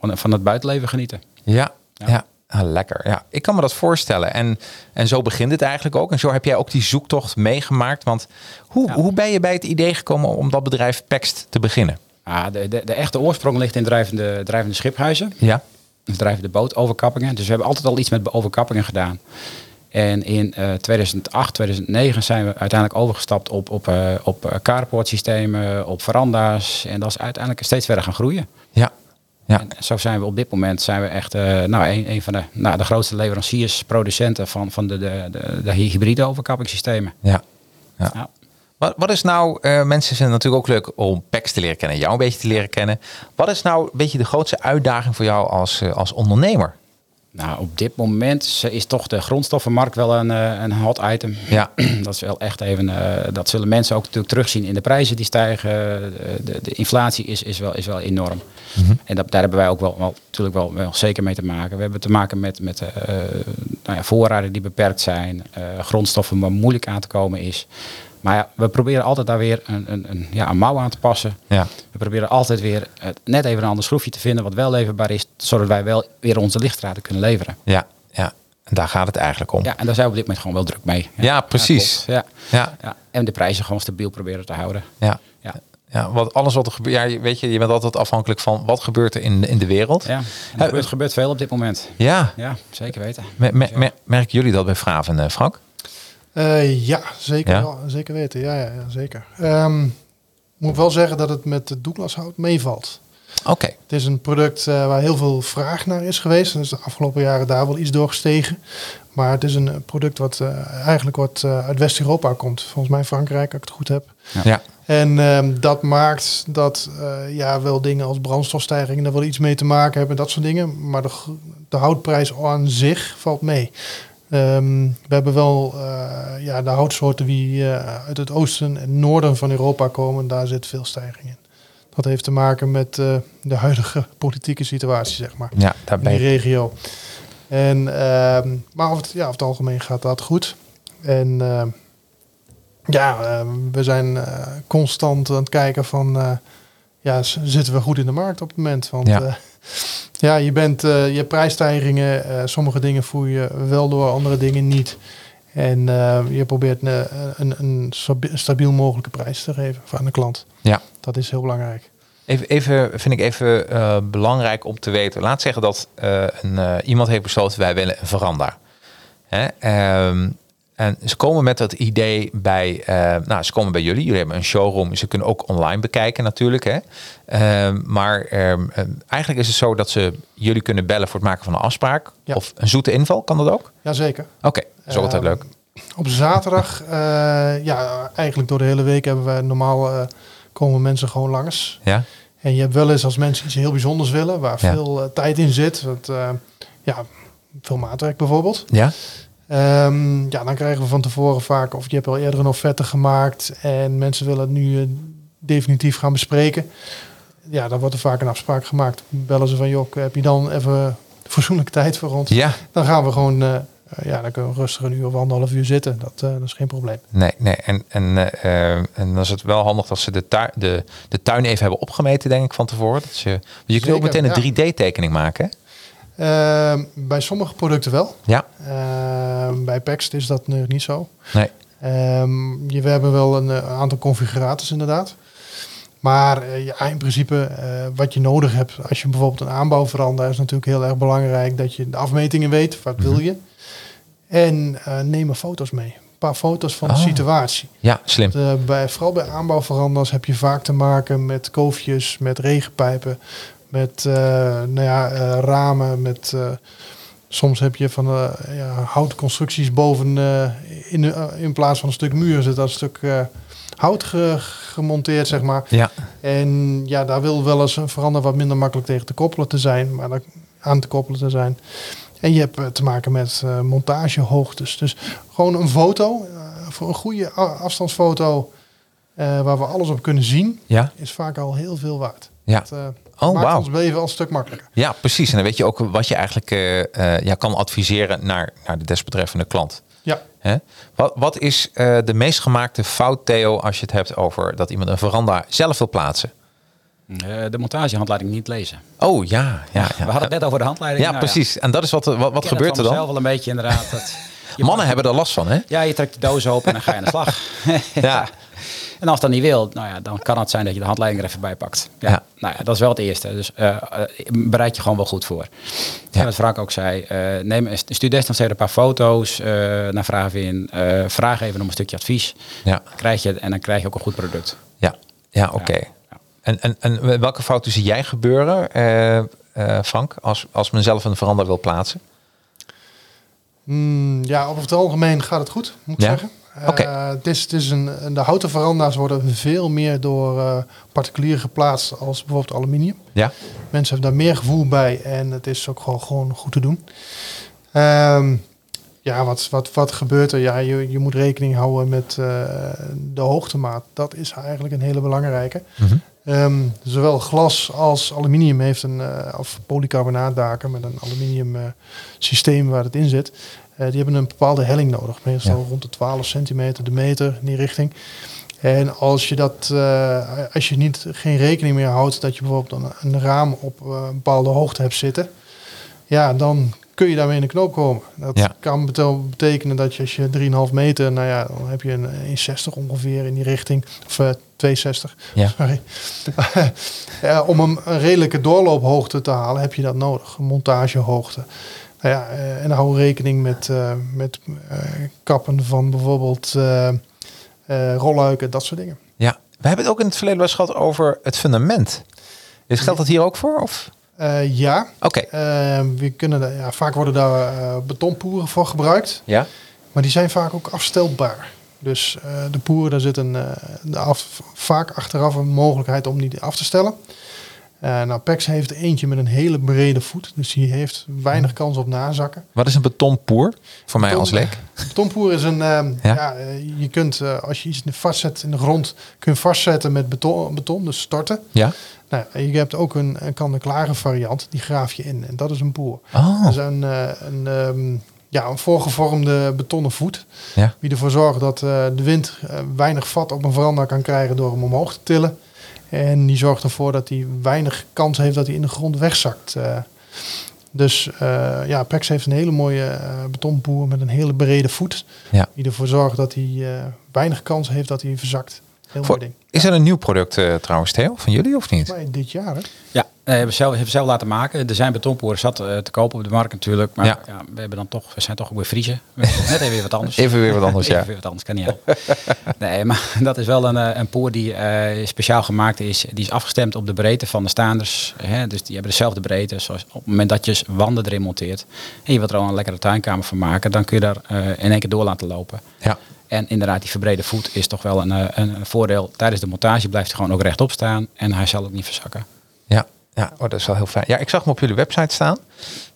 gewoon van het buitenleven genieten. Ja, ja. Ja. Ah, lekker. Ja, ik kan me dat voorstellen. En, en zo begint het eigenlijk ook. En zo heb jij ook die zoektocht meegemaakt. Want hoe, Ja. hoe ben je bij het idee gekomen om dat bedrijf Pext te beginnen? Ah, de, de, de echte oorsprong ligt in drijvende, drijvende schiphuizen. Ja, Dus drijvende bootoverkappingen. Dus we hebben altijd al iets met overkappingen gedaan. En in eh 2008, 2009 zijn we uiteindelijk overgestapt op, op, eh op eh, carportsystemen, op veranda's. En dat is uiteindelijk steeds verder gaan groeien. ja, ja. En zo zijn we op dit moment zijn we echt eh, nou, een, een van de, nou, de grootste leveranciers, producenten van, van de, de, de, de hybride overkappingssystemen. ja. ja. Ja. Wat, wat is nou, eh, mensen vinden het natuurlijk ook leuk om Pext te leren kennen, jou een beetje te leren kennen. Wat is nou een beetje de grootste uitdaging voor jou als, eh, als ondernemer? Nou, op dit moment is toch de grondstoffenmarkt wel een, eh, een hot item. Ja, Dat is wel echt even, eh, dat zullen mensen ook natuurlijk terugzien in de prijzen die stijgen. De, de, de inflatie is, is, wel, is wel enorm. En dat, daar hebben wij ook wel, wel, natuurlijk wel, wel zeker mee te maken. We hebben te maken met, met eh, nou ja, voorraden die beperkt zijn, eh, grondstoffen waar moeilijk aan te komen is. Maar ja, we proberen altijd daar weer een, een, een, ja, een mouw aan te passen. ja, We proberen altijd weer eh, net even een ander schroefje te vinden wat wel leverbaar is, zodat wij wel weer onze lichtstraten kunnen leveren. ja, ja. En daar gaat het eigenlijk om. Ja, en daar zijn we op dit moment gewoon wel druk mee. Ja, precies. Ja, Ja, ja. En de prijzen gewoon stabiel proberen te houden. ja. Ja. ja wat, alles wat er gebeurt. Ja, je- weet je, je bent altijd afhankelijk van wat gebeurt er in, in de wereld. Ja, er gebeurt, gebeurt veel op dit moment. Ja. Ja, zeker weten. Me- me- me- merken jullie dat bij Fraven, eh, Frank? Eh, ja, zeker, Ja? Wel, zeker weten. Ja, ja, ja zeker. Ehm, moet wel zeggen dat het met het doeklashout meevalt. Oké. Het is een product eh, waar heel veel vraag naar is geweest. En is de afgelopen jaren daar wel iets doorgestegen. Maar het is een product wat eh, eigenlijk wat eh, uit West-Europa komt. Volgens mij Frankrijk, als ik het goed heb. Ja. En ehm, dat maakt dat eh, ja, wel dingen als brandstofstijgingen er wel iets mee te maken hebben, dat soort dingen. Maar de, de houtprijs aan zich valt mee. Ehm, we hebben wel eh, ja, de houtsoorten die eh, uit het oosten en noorden van Europa komen, daar zit veel stijging in. Dat heeft te maken met eh, de huidige politieke situatie, zeg maar Ja, daar in ben die je. regio. En, ehm, maar over het, ja, over het algemeen gaat dat goed. En ehm, ja, we zijn constant aan het kijken van... ja, zitten we goed in de markt op het moment? Want Ja. Ja, je, bent, eh, je hebt prijsstijgingen. eh, sommige dingen voer je wel door, andere dingen niet. En eh, je probeert een, een, een stabi- stabiel mogelijke prijs te geven aan de klant. Ja. Dat is heel belangrijk. Even, even vind ik even belangrijk om te weten. Laat zeggen dat een, iemand heeft besloten wij willen een veranda. Hè? Ehm, en ze komen met dat idee bij, eh, nou, ze komen bij jullie. Jullie hebben een showroom. Ze kunnen ook online bekijken natuurlijk. Hè? Ehm, maar ehm, ehm, eigenlijk is het zo dat ze jullie kunnen bellen voor het maken van een afspraak. Ja. Of een zoete inval, kan dat ook? Jazeker. Oké, dat is altijd leuk. Op zaterdag, eh, ja, eigenlijk door de hele week hebben we normaal eh, komen mensen gewoon langs. Ja? En je hebt wel eens als mensen iets heel bijzonders willen, waar Ja. veel tijd in zit. Want, ja, veel maatwerk bijvoorbeeld. Ja? Ehm, ja, dan krijgen we van tevoren vaak, of je hebt al eerder een offerte gemaakt en mensen willen het nu eh, definitief gaan bespreken. Ja, dan wordt er vaak een afspraak gemaakt. Bellen ze van, joh, heb je dan even fatsoenlijke tijd voor ons? Ja? Dan gaan we gewoon, eh, ja, dan kunnen we rustig een uur of anderhalf uur zitten. Dat, eh, dat is geen probleem. Nee, nee. En, en, eh, eh, en dan is het wel handig dat ze de, tuin, de, de tuin even hebben opgemeten, denk ik, van tevoren. Dat ze, want je kunt ook meteen ja. een 3D-tekening maken. hè? Ehm, bij sommige producten wel. Ja, Ehm, bij Pext is dat nu niet zo. nee. Ehm, je, we hebben wel een eh, aantal configurators inderdaad. Maar eh, ja, in principe eh, wat je nodig hebt als je bijvoorbeeld een aanbouw verandert, is natuurlijk heel erg belangrijk dat je de afmetingen weet. Wat wil je? En eh, neem er foto's mee. Een paar foto's van de Oh. situatie. Ja, slim. Eh, bij, vooral bij aanbouwveranders heb je vaak te maken met koofjes, met regenpijpen, met eh, nou ja, eh, ramen, met... eh, Soms heb je van eh ja, houten constructies boven in, in plaats van een stuk muur zit dat stuk hout ge- gemonteerd, zeg maar. Ja, En ja, daar wil wel eens een verander wat minder makkelijk tegen te koppelen te zijn, maar daar aan te koppelen te zijn. En je hebt te maken met eh, montagehoogtes. Dus gewoon een foto, voor een goede afstandsfoto, waar we alles op kunnen zien, ja, is vaak al heel veel waard. ja. Dat Oh, maakt wauw. ons leven al een stuk makkelijker. Ja, precies. En dan weet je ook wat je eigenlijk eh, eh, ja, kan adviseren naar, naar de desbetreffende klant. Ja. Hè? Wat, wat is eh, de meest gemaakte fout, Theo, als je het hebt over dat iemand een veranda zelf wil plaatsen? Eh, de montagehandleiding niet lezen. Oh ja, ja, ja. We hadden het net over de handleiding. Ja, Nou precies. En dat is wat, wat, wat gebeurt er dan? mezelf wel een beetje inderdaad. Dat Mannen hebben er last van, hè? Ja, je trekt de doos open en dan ga je aan de slag. Ja. En als dat niet wil, nou ja, dan kan het zijn dat je de handleiding er even bij pakt. Ja, Ja. Nou ja, dat is wel het eerste. Dus eh, eh, bereid je gewoon wel goed voor. Ja. En wat Frank ook zei, eh, neem, stuur desnoods een paar foto's uh, naar Vragen uh, vraag even om een stukje advies. Ja. Dan krijg je, en dan krijg je ook een goed product. Ja, ja oké. Okay. Ja. En, en, en welke fouten zie jij gebeuren, uh, uh, Frank, als, als men zelf een verander wil plaatsen? Mm, ja, over het algemeen gaat het goed, moet ik ja? Okay. Het is, het is een, de houten veranda's worden veel meer door uh, particulieren geplaatst als bijvoorbeeld aluminium. Ja. Mensen hebben daar meer gevoel bij en het is ook gewoon, gewoon goed te doen. Um, ja, wat, wat, wat gebeurt er? Ja, je, je moet rekening houden met uh, de hoogtemaat. Dat is eigenlijk een hele belangrijke. Mm -hmm. um, zowel glas als aluminium heeft een, uh, of polycarbonaatdaken met een aluminium uh, systeem waar het in zit. Uh, die hebben een bepaalde helling nodig, meestal ja. rond de 12 centimeter de meter in die richting. En als je dat, uh, als je niet geen rekening meer houdt dat je bijvoorbeeld een, een raam op uh, een bepaalde hoogte hebt zitten, ja, dan kun je daarmee in de knoop komen. Dat Ja. kan betekenen dat je als je 3,5 meter, nou ja, dan heb je een 1,60 ongeveer in die richting. Of eh 2,60. Ja. Sorry. om een, een redelijke doorloophoogte te halen heb je dat nodig. Een montagehoogte. Nou ja, eh, en hou rekening met, eh, met eh, kappen van bijvoorbeeld rolluiken, dat soort dingen. Ja, we hebben het ook in het verleden wel eens gehad over het fundament. Is geldt dat hier ook voor? Of? Ja, Oké. we kunnen, ja, vaak worden daar betonpoeren voor gebruikt. Ja. Maar die zijn vaak ook afstelbaar. Dus de poeren, daar zit een, de af, vaak achteraf een mogelijkheid om die af te stellen. Eh nou, Pex heeft eentje met een hele brede voet. Dus die heeft weinig kans op nazakken. Wat is een betonpoer? Voor mij als leek. Betonpoer is een... eh, Ja. ja. eh, je kunt, eh, als je iets vastzet in de grond, kun je vastzetten met beton, beton dus storten. Ja. Nou, je hebt ook een, een kan-en-klare variant, die graaf je in. En dat is een poer. Oh. Dat is een, eh, een, ehm, ja, een voorgevormde betonnen voet. Ja. Die ervoor zorgt dat eh, de wind weinig vat op een veranda kan krijgen door hem omhoog te tillen. En die zorgt ervoor dat hij weinig kans heeft dat hij in de grond wegzakt. eh. dus eh, ja, Pex heeft een hele mooie eh, betonpoer met een hele brede voet. Ja. Die ervoor zorgt dat hij eh, weinig kans heeft dat hij verzakt. Heel Voor- mooi ding. Is er een nieuw product trouwens, Theo, van jullie of niet? Maar dit jaar, hè? Ja, eh, hebben we zelf, hebben zelf laten maken. Er zijn betonporen zat eh, te kopen op de markt natuurlijk. Maar Ja. ja. we, hebben dan toch, we zijn toch ook weer vriezen. Net even weer wat anders. Even weer wat anders, Even ja. weer wat anders, kan niet nee, maar dat is wel een, eh, een poer die speciaal gemaakt is. Die is afgestemd op de breedte van de staanders. Hè? Dus die hebben dezelfde breedte. Zoals op het moment dat je wanden erin monteert. En je wilt er al een lekkere tuinkamer van maken. Dan kun je daar in één keer door laten lopen. Ja. En inderdaad, die verbrede voet is toch wel een, een, een voordeel. Tijdens de montage blijft hij gewoon ook rechtop staan. En hij zal ook niet verzakken. Ja, ja oh, dat is wel heel fijn. Ja, ik zag hem op jullie website staan.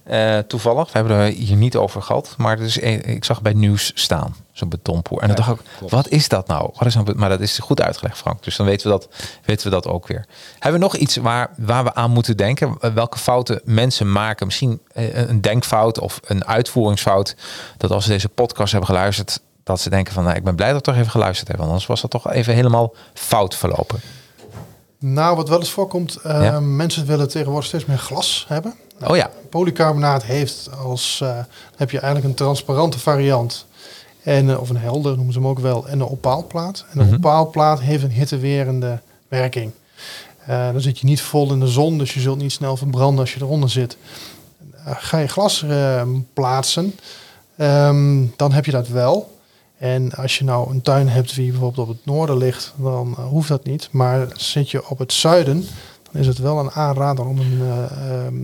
Eh, toevallig, we hebben er hier niet over gehad. Maar een- ik zag bij nieuws staan, zo'n betonpoer. En dan dacht ik, klopt. wat is dat nou? Wat is nou? Maar dat is goed uitgelegd, Frank. Dus dan weten we dat, weten we dat ook weer. Hebben we nog iets waar, waar we aan moeten denken? Welke fouten mensen maken? Misschien eh, een denkfout of een uitvoeringsfout. Dat als ze deze podcast hebben geluisterd, dat ze denken van, nou, ik ben blij dat ik toch even geluisterd heb. Anders was dat toch even helemaal fout verlopen. Nou, wat wel eens voorkomt, eh, Ja. mensen willen tegenwoordig steeds meer glas hebben. Oh ja, Polycarbonaat heeft als, eh, heb je eigenlijk een transparante variant. En, eh, of een helder noemen ze hem ook wel. En een opaalplaat. En een Mhm. opaalplaat heeft een hittewerende werking. Dan zit je niet vol in de zon, dus je zult niet snel verbranden als je eronder zit. Ga je glas plaatsen, ehm, dan heb je dat wel. En als je nou een tuin hebt die bijvoorbeeld op het noorden ligt, dan eh, hoeft dat niet. Maar zit je op het zuiden, dan is het wel een aanrader om een, eh, ehm,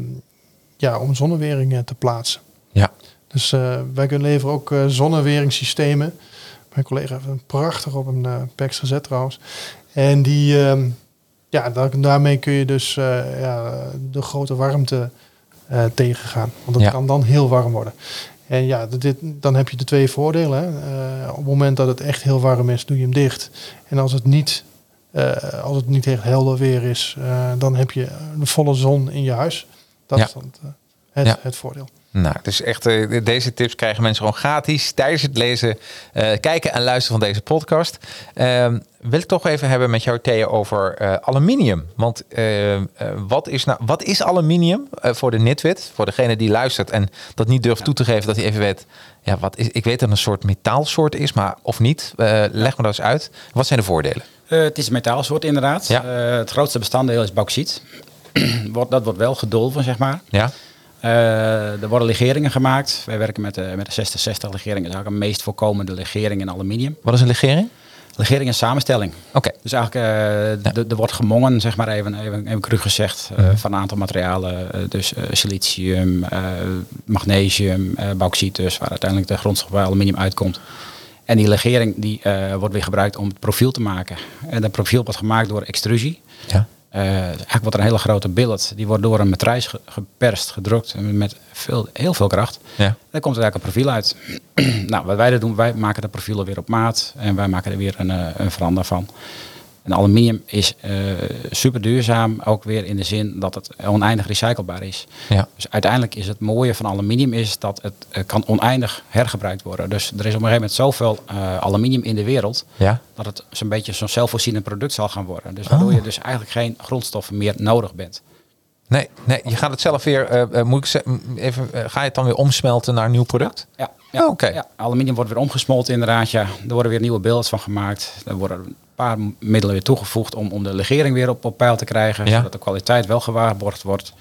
ja, om zonnewering eh, te plaatsen. ja. Dus wij kunnen leveren ook eh zonneweringssystemen. Mijn collega heeft een prachtig op een uh, PEX gezet trouwens. En die, ehm, ja, daar, daarmee kun je dus ja, de grote warmte tegengaan. Want het Ja. kan dan heel warm worden. En ja, dit, dan heb je de twee voordelen. Eh, op het moment dat het echt heel warm is, doe je hem dicht. En als het niet, eh, als het niet echt helder weer is, eh, dan heb je de volle zon in je huis. Dat Ja. is dan het, het, Ja. het voordeel. Nou, dus echt, eh, deze tips krijgen mensen gewoon gratis tijdens het lezen, eh, kijken en luisteren van deze podcast. Ehm, wil ik toch even hebben met jou, Thea, over eh, aluminium. Want wat, is nou, wat is aluminium voor de nitwit? Voor degene die luistert en dat niet durft toe te geven, dat hij even weet. Ja, wat is, ik weet dat het een soort metaalsoort is, maar of niet. Leg me dat eens uit. Wat zijn de voordelen? Het is een metaalsoort inderdaad. Ja. Het grootste bestanddeel is bauxiet. Wordt- dat wordt wel gedolven, zeg maar. Ja, Eh, er worden legeringen gemaakt. Wij werken met de, met de 6060 legering. Dat is eigenlijk een meest voorkomende legering in aluminium. wat is een legering? Legering is samenstelling. Oké, Dus eigenlijk, eh, er wordt gemongen, zeg maar even, even, even cru gezegd, eh, van een aantal materialen. Eh, dus eh, silicium, eh, magnesium, eh bauxiet dus, waar uiteindelijk de grondstof bij aluminium uitkomt. En die legering die, eh, wordt weer gebruikt om het profiel te maken. En dat profiel wordt gemaakt door extrusie. ja. Eh, eigenlijk wordt er een hele grote billet. Die wordt door een matrijs ge- geperst, gedrukt met veel, heel veel kracht. ja. Daar komt er eigenlijk een profiel uit. nou, wat wij er doen, wij maken de profielen weer op maat. En wij maken er weer een, eh, een verander van. En aluminium is eh, super duurzaam, ook weer in de zin dat het oneindig recyclebaar is. ja. Dus uiteindelijk is het mooie van aluminium is dat het eh, kan oneindig hergebruikt worden. Dus er is op een gegeven moment zoveel eh, aluminium in de wereld Ja, dat het zo'n beetje zo'n zelfvoorzienend product zal gaan worden. Dus waardoor je dus eigenlijk geen grondstoffen meer nodig bent. Nee, nee, je gaat het zelf weer, eh, eh, moet ik zeggen, even, eh, ga je het dan weer omsmelten naar een nieuw product? Ja, ja, Oh, oké. ja, aluminium wordt weer omgesmolten inderdaad. Ja. Er worden weer nieuwe beelds van gemaakt. Er worden een paar middelen weer toegevoegd om, om de legering weer op, op peil te krijgen. Ja. Zodat de kwaliteit wel gewaarborgd wordt.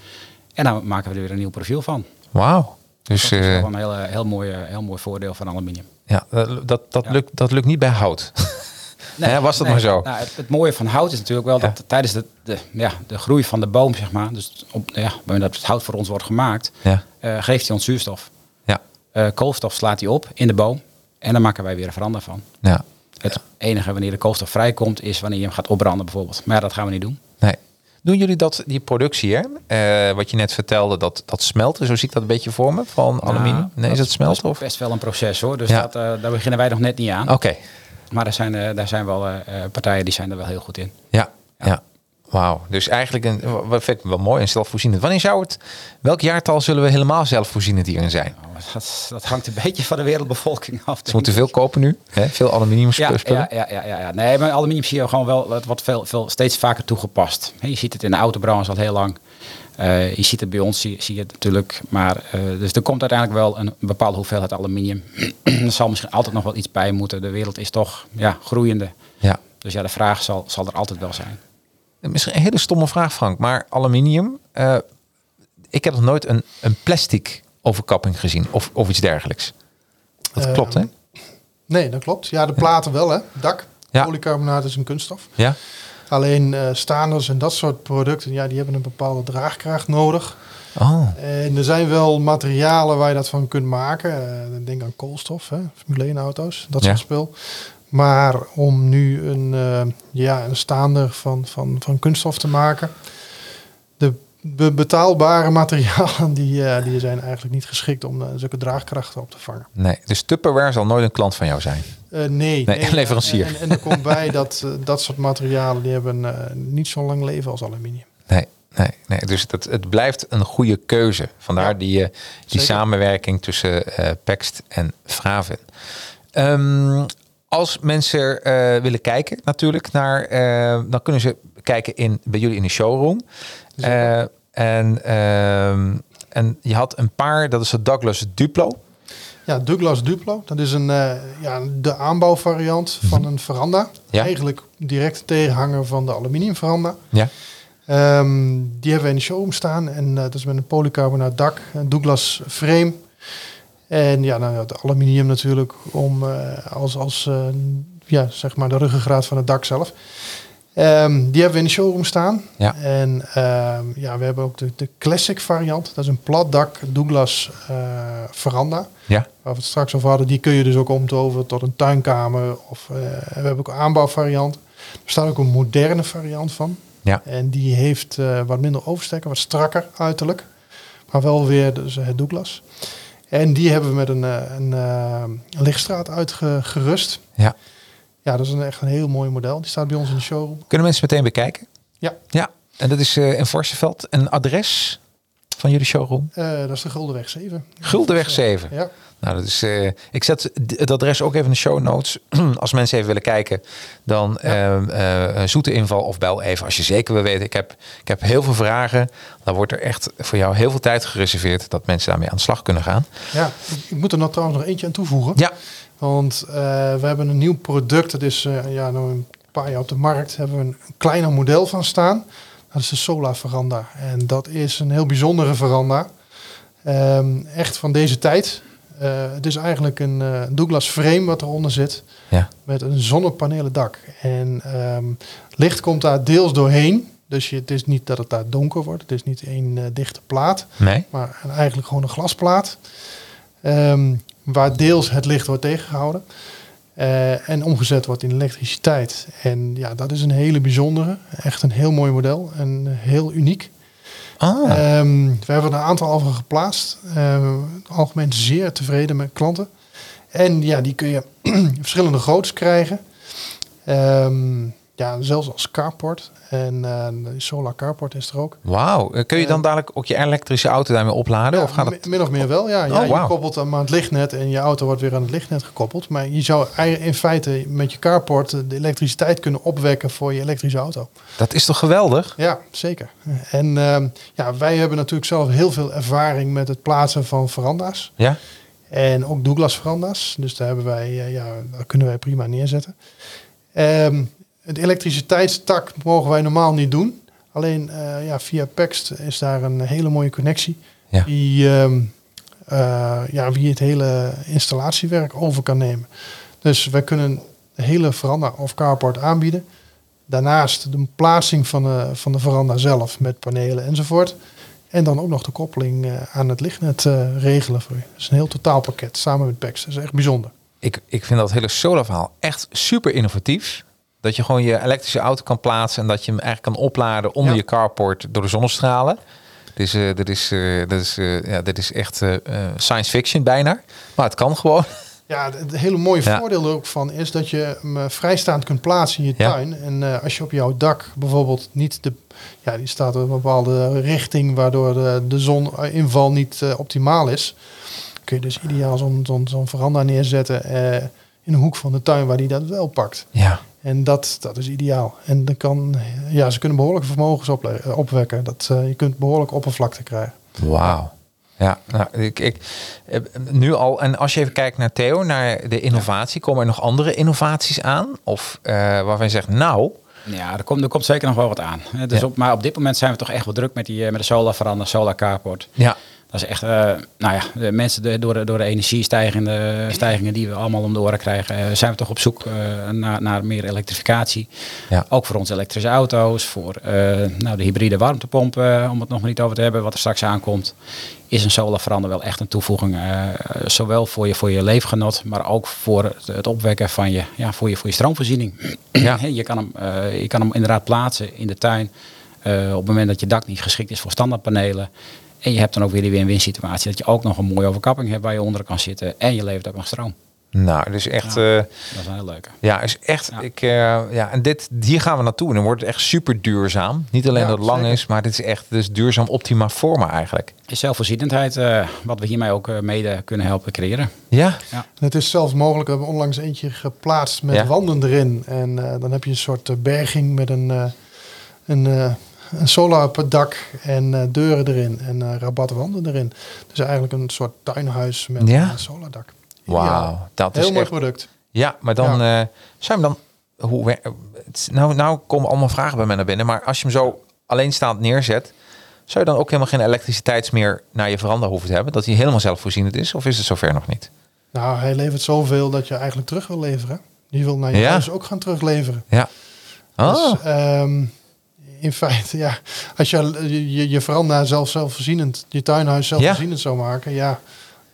En dan maken we er weer een nieuw profiel van. Wauw. Dus Dat is wel een heel, heel, mooi, heel mooi voordeel van aluminium. ja, dat, dat, dat, Ja. Lukt, dat lukt niet bij hout. Hè, was dat maar zo? Nou, het, het mooie van hout is natuurlijk wel Ja. dat tijdens de, de, ja, de groei van de boom, zeg maar, dus op, ja, wanneer dat het hout voor ons wordt gemaakt, Ja. eh, geeft hij ons zuurstof. Ja. Eh, koolstof slaat hij op in de boom en dan maken wij weer een verander van. ja. Het enige wanneer de koolstof vrijkomt is wanneer je hem gaat opbranden bijvoorbeeld. Maar dat gaan we niet doen. Nee. Doen jullie dat, die productie, hè? Eh, wat je net vertelde, dat, dat smelten, zo zie ik dat een beetje voor me, van aluminium? Nou, Nee, is het smelten? Dat Of? is best wel een proces hoor, dus Ja. dat, daar beginnen wij nog net niet aan. Oké, Maar er zijn, eh, daar zijn wel eh, eh, partijen die zijn er wel heel goed in. ja. ja. Wauw, dus eigenlijk een, wat vind ik wel mooi en zelfvoorzienend. Wanneer zou het, welk jaartal zullen we helemaal zelfvoorzienend hierin zijn? Nou, dat, dat hangt een beetje van de wereldbevolking af. Ze moeten veel kopen nu, hè? veel aluminium Ja, ja, ja, ja, ja, ja. Nee, maar aluminium zie je gewoon wel, het wordt veel, veel, steeds vaker toegepast. Je ziet het in de autobranche al heel lang. Eh, je ziet het bij ons, zie, zie je het natuurlijk. Maar, eh, dus er komt uiteindelijk wel een bepaalde hoeveelheid aluminium. er zal misschien altijd nog wel iets bij moeten. De wereld is toch ja, groeiende. Ja. Dus ja, de vraag zal, zal er altijd wel zijn. Misschien een hele stomme vraag, Frank, maar aluminium. eh, ik heb nog nooit een, een plastic overkapping gezien of, of iets dergelijks. Dat Eh, klopt, hè? Nee, dat klopt. Ja, de platen wel, hè. Dak. Ja. Polycarbonaat is een kunststof. Ja. Alleen eh staanders en dat soort producten, ja, die hebben een bepaalde draagkracht nodig. Oh, En er zijn wel materialen waar je dat van kunt maken. Eh, denk aan koolstof, hè, Formule 1 auto's, dat Ja. soort spul. Maar om nu een, eh, ja, een staander van, van, van kunststof te maken, de be- betaalbare materialen die, die zijn eigenlijk niet geschikt om zulke draagkrachten op te vangen. nee. Dus Tupperware zal nooit een klant van jou zijn. Eh, nee, Nee, leverancier. En, en er komt bij dat eh, dat soort materialen die hebben eh, niet zo lang leven als aluminium. Nee, nee, nee. Dus het, het blijft een goede keuze. Vandaar Ja, die, eh, die zeker. samenwerking tussen eh Pext en Fraven. Ehm, als mensen eh, willen kijken natuurlijk naar, eh, dan kunnen ze kijken in, bij jullie in de showroom. Eh, en, ehm, en je had een paar, dat is het Douglas Duplo. Ja, Douglas Duplo. Dat is een, eh, ja, de aanbouwvariant van een veranda. Mhm. Ja. Eigenlijk direct tegenhanger van de aluminium veranda. Ja. Ehm, die hebben we in de showroom staan. En eh, dat is met een polycarbonaat dak. Een Douglas frame. En ja, nou, ja, het aluminium natuurlijk om eh, als, als ja, zeg maar de ruggengraat van het dak zelf. Ehm, die hebben we in de showroom staan. Ja. En ehm, ja, we hebben ook de, de classic variant. Dat is een plat dak Douglas eh, veranda. Ja. Waar we het straks over hadden. Die kun je dus ook omtoveren tot een tuinkamer. Of, eh, we hebben ook een aanbouwvariant. Er staat ook een moderne variant van. Ja. En die heeft eh, wat minder overstekken, wat strakker uiterlijk. Maar wel weer dus het Douglas. En die hebben we met een, een, een lichtstraat uitgerust. Ja. Ja, dat is een, echt een heel mooi model. Die staat bij ons in de showroom. Kunnen mensen meteen bekijken? Ja. Ja. En dat is eh in Vorstenveld. Een adres van jullie showroom? Eh, dat is de Guldenweg 7. Guldenweg 7. Ja, Nou, dat is, eh, ik zet het adres ook even in de show notes. Als mensen even willen kijken, dan Ja. eh, eh, zoete inval of bel even. Als je zeker wil weten, ik heb, ik heb heel veel vragen. Dan wordt er echt voor jou heel veel tijd gereserveerd dat mensen daarmee aan de slag kunnen gaan. ja. Ik, ik moet er nog trouwens nog eentje aan toevoegen. Ja, Want eh, we hebben een nieuw product. Dat is eh, ja, nou een paar jaar op de markt. Hebben we een, een kleiner model van staan. Dat is de Solar Veranda. En dat is een heel bijzondere veranda. Ehm, echt van deze tijd. Eh, het is eigenlijk een Douglas frame wat eronder zit. ja, Met een zonnepanelen dak. En ehm, licht komt daar deels doorheen. Dus je, het is niet dat het daar donker wordt. Het is niet één dichte plaat nee. maar eigenlijk gewoon een glasplaat. ehm, waar deels het licht wordt tegengehouden. eh, en omgezet wordt in elektriciteit. En ja, dat is een hele bijzondere. Echt een heel mooi model. En heel uniek. Ah, Ehm, we hebben er een aantal al van geplaatst. Uh, algemeen zeer tevreden met klanten. En ja, die kun je in verschillende groottes krijgen. Ehm, ja, zelfs als carport. En eh, de solar carport is er ook. Wauw. Eh, Kun je dan dadelijk ook je elektrische auto daarmee opladen? Ja, of gaat het... Min of meer wel, ja. ja Oh. Je koppelt hem aan het lichtnet en je auto wordt weer aan het lichtnet gekoppeld. Maar je zou in feite met je carport eh, de elektriciteit kunnen opwekken voor je elektrische auto. Dat is toch geweldig? Ja, zeker. En ehm, ja, wij hebben natuurlijk zelf heel veel ervaring met het plaatsen van veranda's. Ja? En ook Douglas veranda's. Dus daar, hebben wij, eh, ja, daar kunnen wij prima neerzetten. Ehm het elektriciteitstak mogen wij normaal niet doen. Alleen eh, ja, via Pext is daar een hele mooie connectie. Ja. Die, ehm, eh, ja, wie het hele installatiewerk over kan nemen. Dus wij kunnen de hele veranda of carport aanbieden. Daarnaast de plaatsing van de, van de veranda zelf met panelen enzovoort. En dan ook nog de koppeling eh, aan het lichtnet regelen voor je. Dat is een heel totaalpakket samen met PEX. Dat is echt bijzonder. Ik, ik vind dat hele solar verhaal echt super innovatief. Dat je gewoon je elektrische auto kan plaatsen en dat je hem eigenlijk kan opladen onder Ja. je carport door de zonnestralen. Dus eh, dit, is, eh, dit, is, eh, ja, dit is echt eh, eh, science fiction bijna. Maar het kan gewoon. Ja, het hele mooie Ja. voordeel er ook van is dat je hem eh, vrijstaand kunt plaatsen in je Ja. tuin. En eh, als je op jouw dak bijvoorbeeld niet de... Ja, die staat in een bepaalde richting waardoor de, de zoninval niet eh, optimaal is. Kun je dus ideaal zo'n zo'n zo'n veranda neerzetten eh, in een hoek van de tuin waar die dat wel pakt. Ja. En dat, dat is ideaal. En dan kan, ja, ze kunnen behoorlijke vermogens eh, opwekken. Dat, eh, je kunt behoorlijk oppervlakte krijgen. Wauw. Ja, nou, ik, ik, nu al. En als je even kijkt naar Theo, naar de innovatie, komen er nog andere innovaties aan? Of eh, waarvan je zegt, nou, Ja, er komt, er komt zeker nog wel wat aan. hè. Dus Ja. op, maar op dit moment zijn we toch echt wel druk met, die, met de solar veranda, solar carport. ja, Dat is echt, eh, nou ja, de mensen de, door, de, door de energiestijgingen stijgingen die we allemaal om de oren krijgen, eh, zijn we toch op zoek eh, naar, naar meer elektrificatie. Ja. Ook voor onze elektrische auto's, voor nou, de hybride warmtepomp, eh, om het nog maar niet over te hebben, wat er straks aankomt. Is een solarverander wel echt een toevoeging, zowel voor je, voor je leefgenot, maar ook voor het, het opwekken van je, ja, voor je, voor je stroomvoorziening. Ja. je, kan hem, je kan hem inderdaad plaatsen in de tuin. op het moment dat je dak niet geschikt is voor standaardpanelen. En je hebt dan ook weer die win-win situatie. Dat je ook nog een mooie overkapping hebt waar je onder kan zitten. En je levert ook nog stroom. nou, dus echt. Ja. eh, Dat is een heel leuke. Ja, is echt. Ja. Ik, eh, ja, en dit, hier gaan we naartoe. En dan wordt het echt super duurzaam. Niet alleen Ja, dat het lang zeker. is, maar dit is echt dus duurzaam optima forma eigenlijk. Is zelfvoorzienendheid eh, wat we hiermee ook mede kunnen helpen creëren. Ja, Het is zelfs mogelijk, we hebben onlangs eentje geplaatst met Ja. wanden erin. En eh, dan heb je een soort berging met een, eh, een, eh, een solar op het dak en eh, deuren erin en eh rabatwanden erin. Dus eigenlijk een soort tuinhuis met Ja? een solardak. wauw. Dat is Heel mooi echt. product. Ja, maar dan eh, zou je hem dan. Hoe, is- nou, nou komen allemaal vragen bij mij naar binnen. Maar als je hem zo alleenstaand neerzet, zou je dan ook helemaal geen elektriciteit meer naar je veranda hoeven te hebben? Dat hij helemaal zelfvoorzienend is? Of is het zover nog niet? Nou, hij levert zoveel dat je eigenlijk terug wil leveren. Je wil naar je Ja. huis ook gaan terugleveren. Ja. Oh, Dus ehm, in feite, ja, als je je, je, veranda zelf zelfvoorzienend, je tuinhuis zelfvoorzienend zou maken, ja,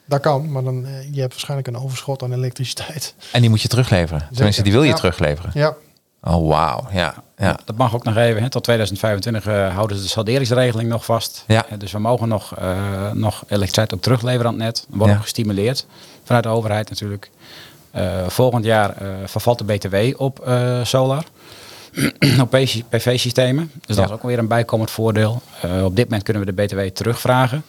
dat kan. Maar dan eh, je hebt waarschijnlijk een overschot aan elektriciteit. en die moet je terugleveren. Tenminste, die wil je Ja. terugleveren. Ja, Oh, wauw. Ja, ja. Dat mag ook nog even. Hè. Tot 2025 eh, houden ze de salderingsregeling nog vast. Ja. Eh, dus we mogen nog, eh, nog elektriciteit ook terugleveren aan het net. We worden Ja. gestimuleerd vanuit de overheid natuurlijk. Eh, volgend jaar eh, vervalt de BTW op eh, solar. op PV-systemen. Dus dat Ja. is ook weer een bijkomend voordeel. Eh, op dit moment kunnen we de BTW terugvragen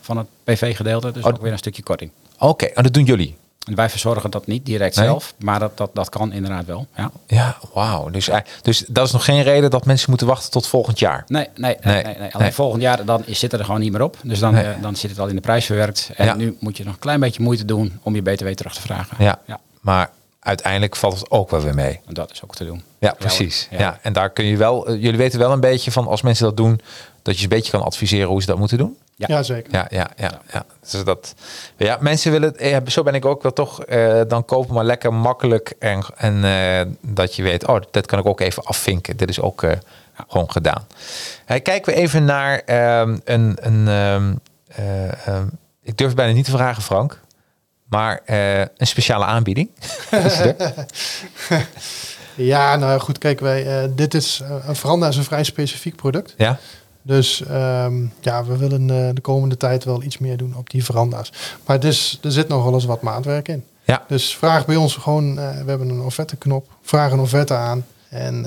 van het PV-gedeelte. Dus Oh. ook weer een stukje korting. Oké, en dat doen jullie? En wij verzorgen dat niet direct Nee? zelf, maar dat, dat, dat kan inderdaad wel. Ja. Ja, wauw. Dus, eh, dus dat is nog geen reden dat mensen moeten wachten tot volgend jaar. Nee, nee, Nee, nee. Alleen volgend jaar dan zit er gewoon niet meer op. Dus dan, eh, dan zit het al in de prijs verwerkt. En Ja. nu moet je nog een klein beetje moeite doen om je BTW terug te vragen. Ja. ja. Maar uiteindelijk valt het ook wel weer mee. En dat is ook te doen. Ja, precies. Ja. Ja. en daar kun je wel, eh, jullie weten wel een beetje van als mensen dat doen, dat je ze een beetje kan adviseren hoe ze dat moeten doen. Ja. ja. zeker. Ja, ja, ja. ja. Dus dat, ja mensen willen, eh, zo ben ik ook wel toch, eh, dan kopen maar lekker makkelijk en, en eh, dat je weet, oh, dat kan ik ook even afvinken. Dit is ook eh, gewoon gedaan. Hey, kijken we even naar ehm, een, een ehm, eh, ehm, ik durf het bijna niet te vragen, Frank, maar eh, een speciale aanbieding. Ja, nou goed, kijk, wij, eh, dit is, eh, een veranda is een vrij specifiek product. ja, Dus ehm, ja, we willen de komende tijd wel iets meer doen op die veranda's. Maar het is, er zit nog wel eens wat maatwerk in. ja, Dus vraag bij ons gewoon, we hebben een offerte knop, vraag een offerte aan. En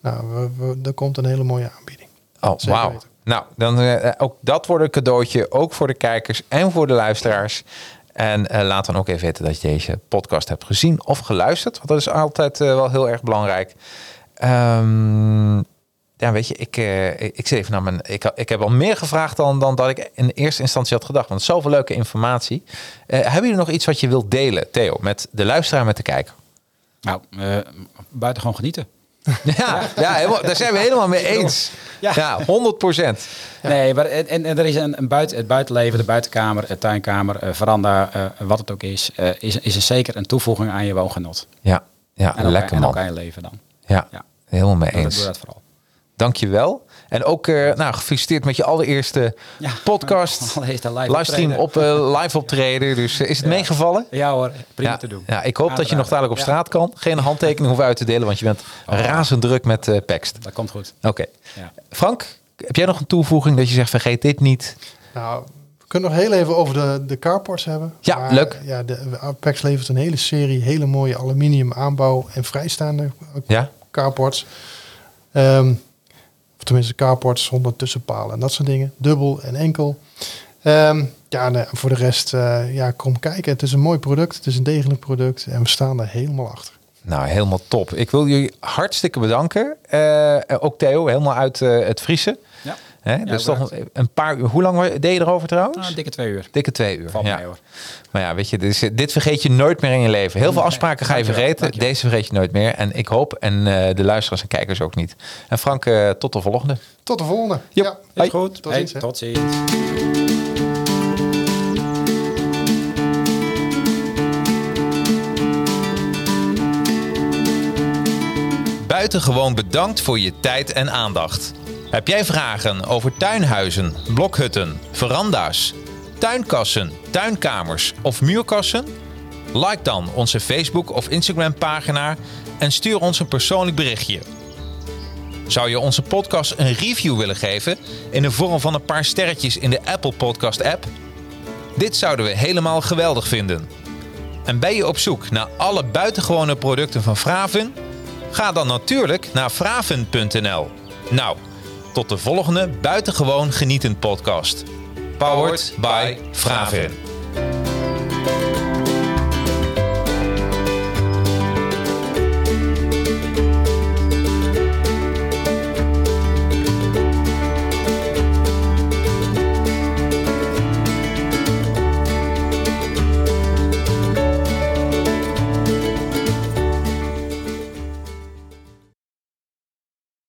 nou, we, we, er komt een hele mooie aanbieding. Oh, wauw. Nou, dan uh, ook dat wordt een cadeautje, ook voor de kijkers en voor de luisteraars. En uh, laat dan ook even weten dat je deze podcast hebt gezien of geluisterd. Want dat is altijd wel heel erg belangrijk. Um, ja, weet je, ik, uh, ik, zit even naar mijn. Ik, ik heb al meer gevraagd dan, dan dat ik in eerste instantie had gedacht. Want zoveel leuke informatie. Hebben jullie nog iets wat je wilt delen, Theo, met de luisteraar, met de kijker? Nou, uh, buiten gewoon genieten. ja, ja helemaal, daar zijn we helemaal mee eens. Ja, ja 100 procent. Nee, maar en, en, er is een, een buiten, het buitenleven, de buitenkamer, de tuinkamer, veranda, wat het ook is, is, is een zeker een toevoeging aan je woongenot. Ja, ja en lekker ook, man. En ook aan je leven dan. Ja, ja. helemaal mee eens. Dat doe dat vooral. Dankjewel. En ook uh, nou, gefeliciteerd met je allereerste ja, podcast. live livestream op uh, live optreden. Dus uh, is het ja. meegevallen? Ja hoor, prima ja, te doen. Ja, ik hoop dat je nog dadelijk op straat kan. Geen handtekening hoeven uit te delen, want je bent oh. razend druk met uh, Pext. Dat komt goed. Oké. Okay. Frank, heb jij nog een toevoeging dat je zegt vergeet dit niet? Nou, we kunnen nog heel even over de, de carports hebben. Ja, maar, leuk. Ja, de Apex levert een hele serie hele mooie aluminium aanbouw en vrijstaande ja? carports. Um, tenminste carports zonder tussenpalen en dat soort dingen. Dubbel en enkel. Um, ja, nee, voor de rest, uh, ja, kom kijken. Het is een mooi product. Het is een degelijk product. En we staan er helemaal achter. Nou, helemaal top. Ik wil jullie hartstikke bedanken. Uh, ook Theo, helemaal uit uh, het Friese. Ja. Hè? Ja, dus toch een paar uur. Hoe lang deed je erover trouwens? Nou, dikke twee uur. Dikke twee uur. Valt ja. mij hoor. Maar ja, weet je, dit, is, dit, vergeet je nooit meer in je leven. Heel veel afspraken ga je vergeten. Deze vergeet je nooit meer. En ik hoop, en uh, de luisteraars en kijkers ook niet. En Frank, uh, tot de volgende. Tot de volgende. Yep. Ja, is hey. goed. Tot hey, ziens. Tot ziens. Buitengewoon bedankt voor je tijd en aandacht. Heb jij vragen over tuinhuizen, blokhutten, veranda's, tuinkassen, tuinkamers of muurkassen? Like dan onze Facebook of Instagram pagina en stuur ons een persoonlijk berichtje. Zou je onze podcast een review willen geven in de vorm van een paar sterretjes in de Apple Podcast app? Dit zouden we helemaal geweldig vinden. En ben je op zoek naar alle buitengewone producten van Fraven? Ga dan natuurlijk naar fraven.nl. Nou, tot de volgende buitengewoon genietend podcast. Powered by Fravin.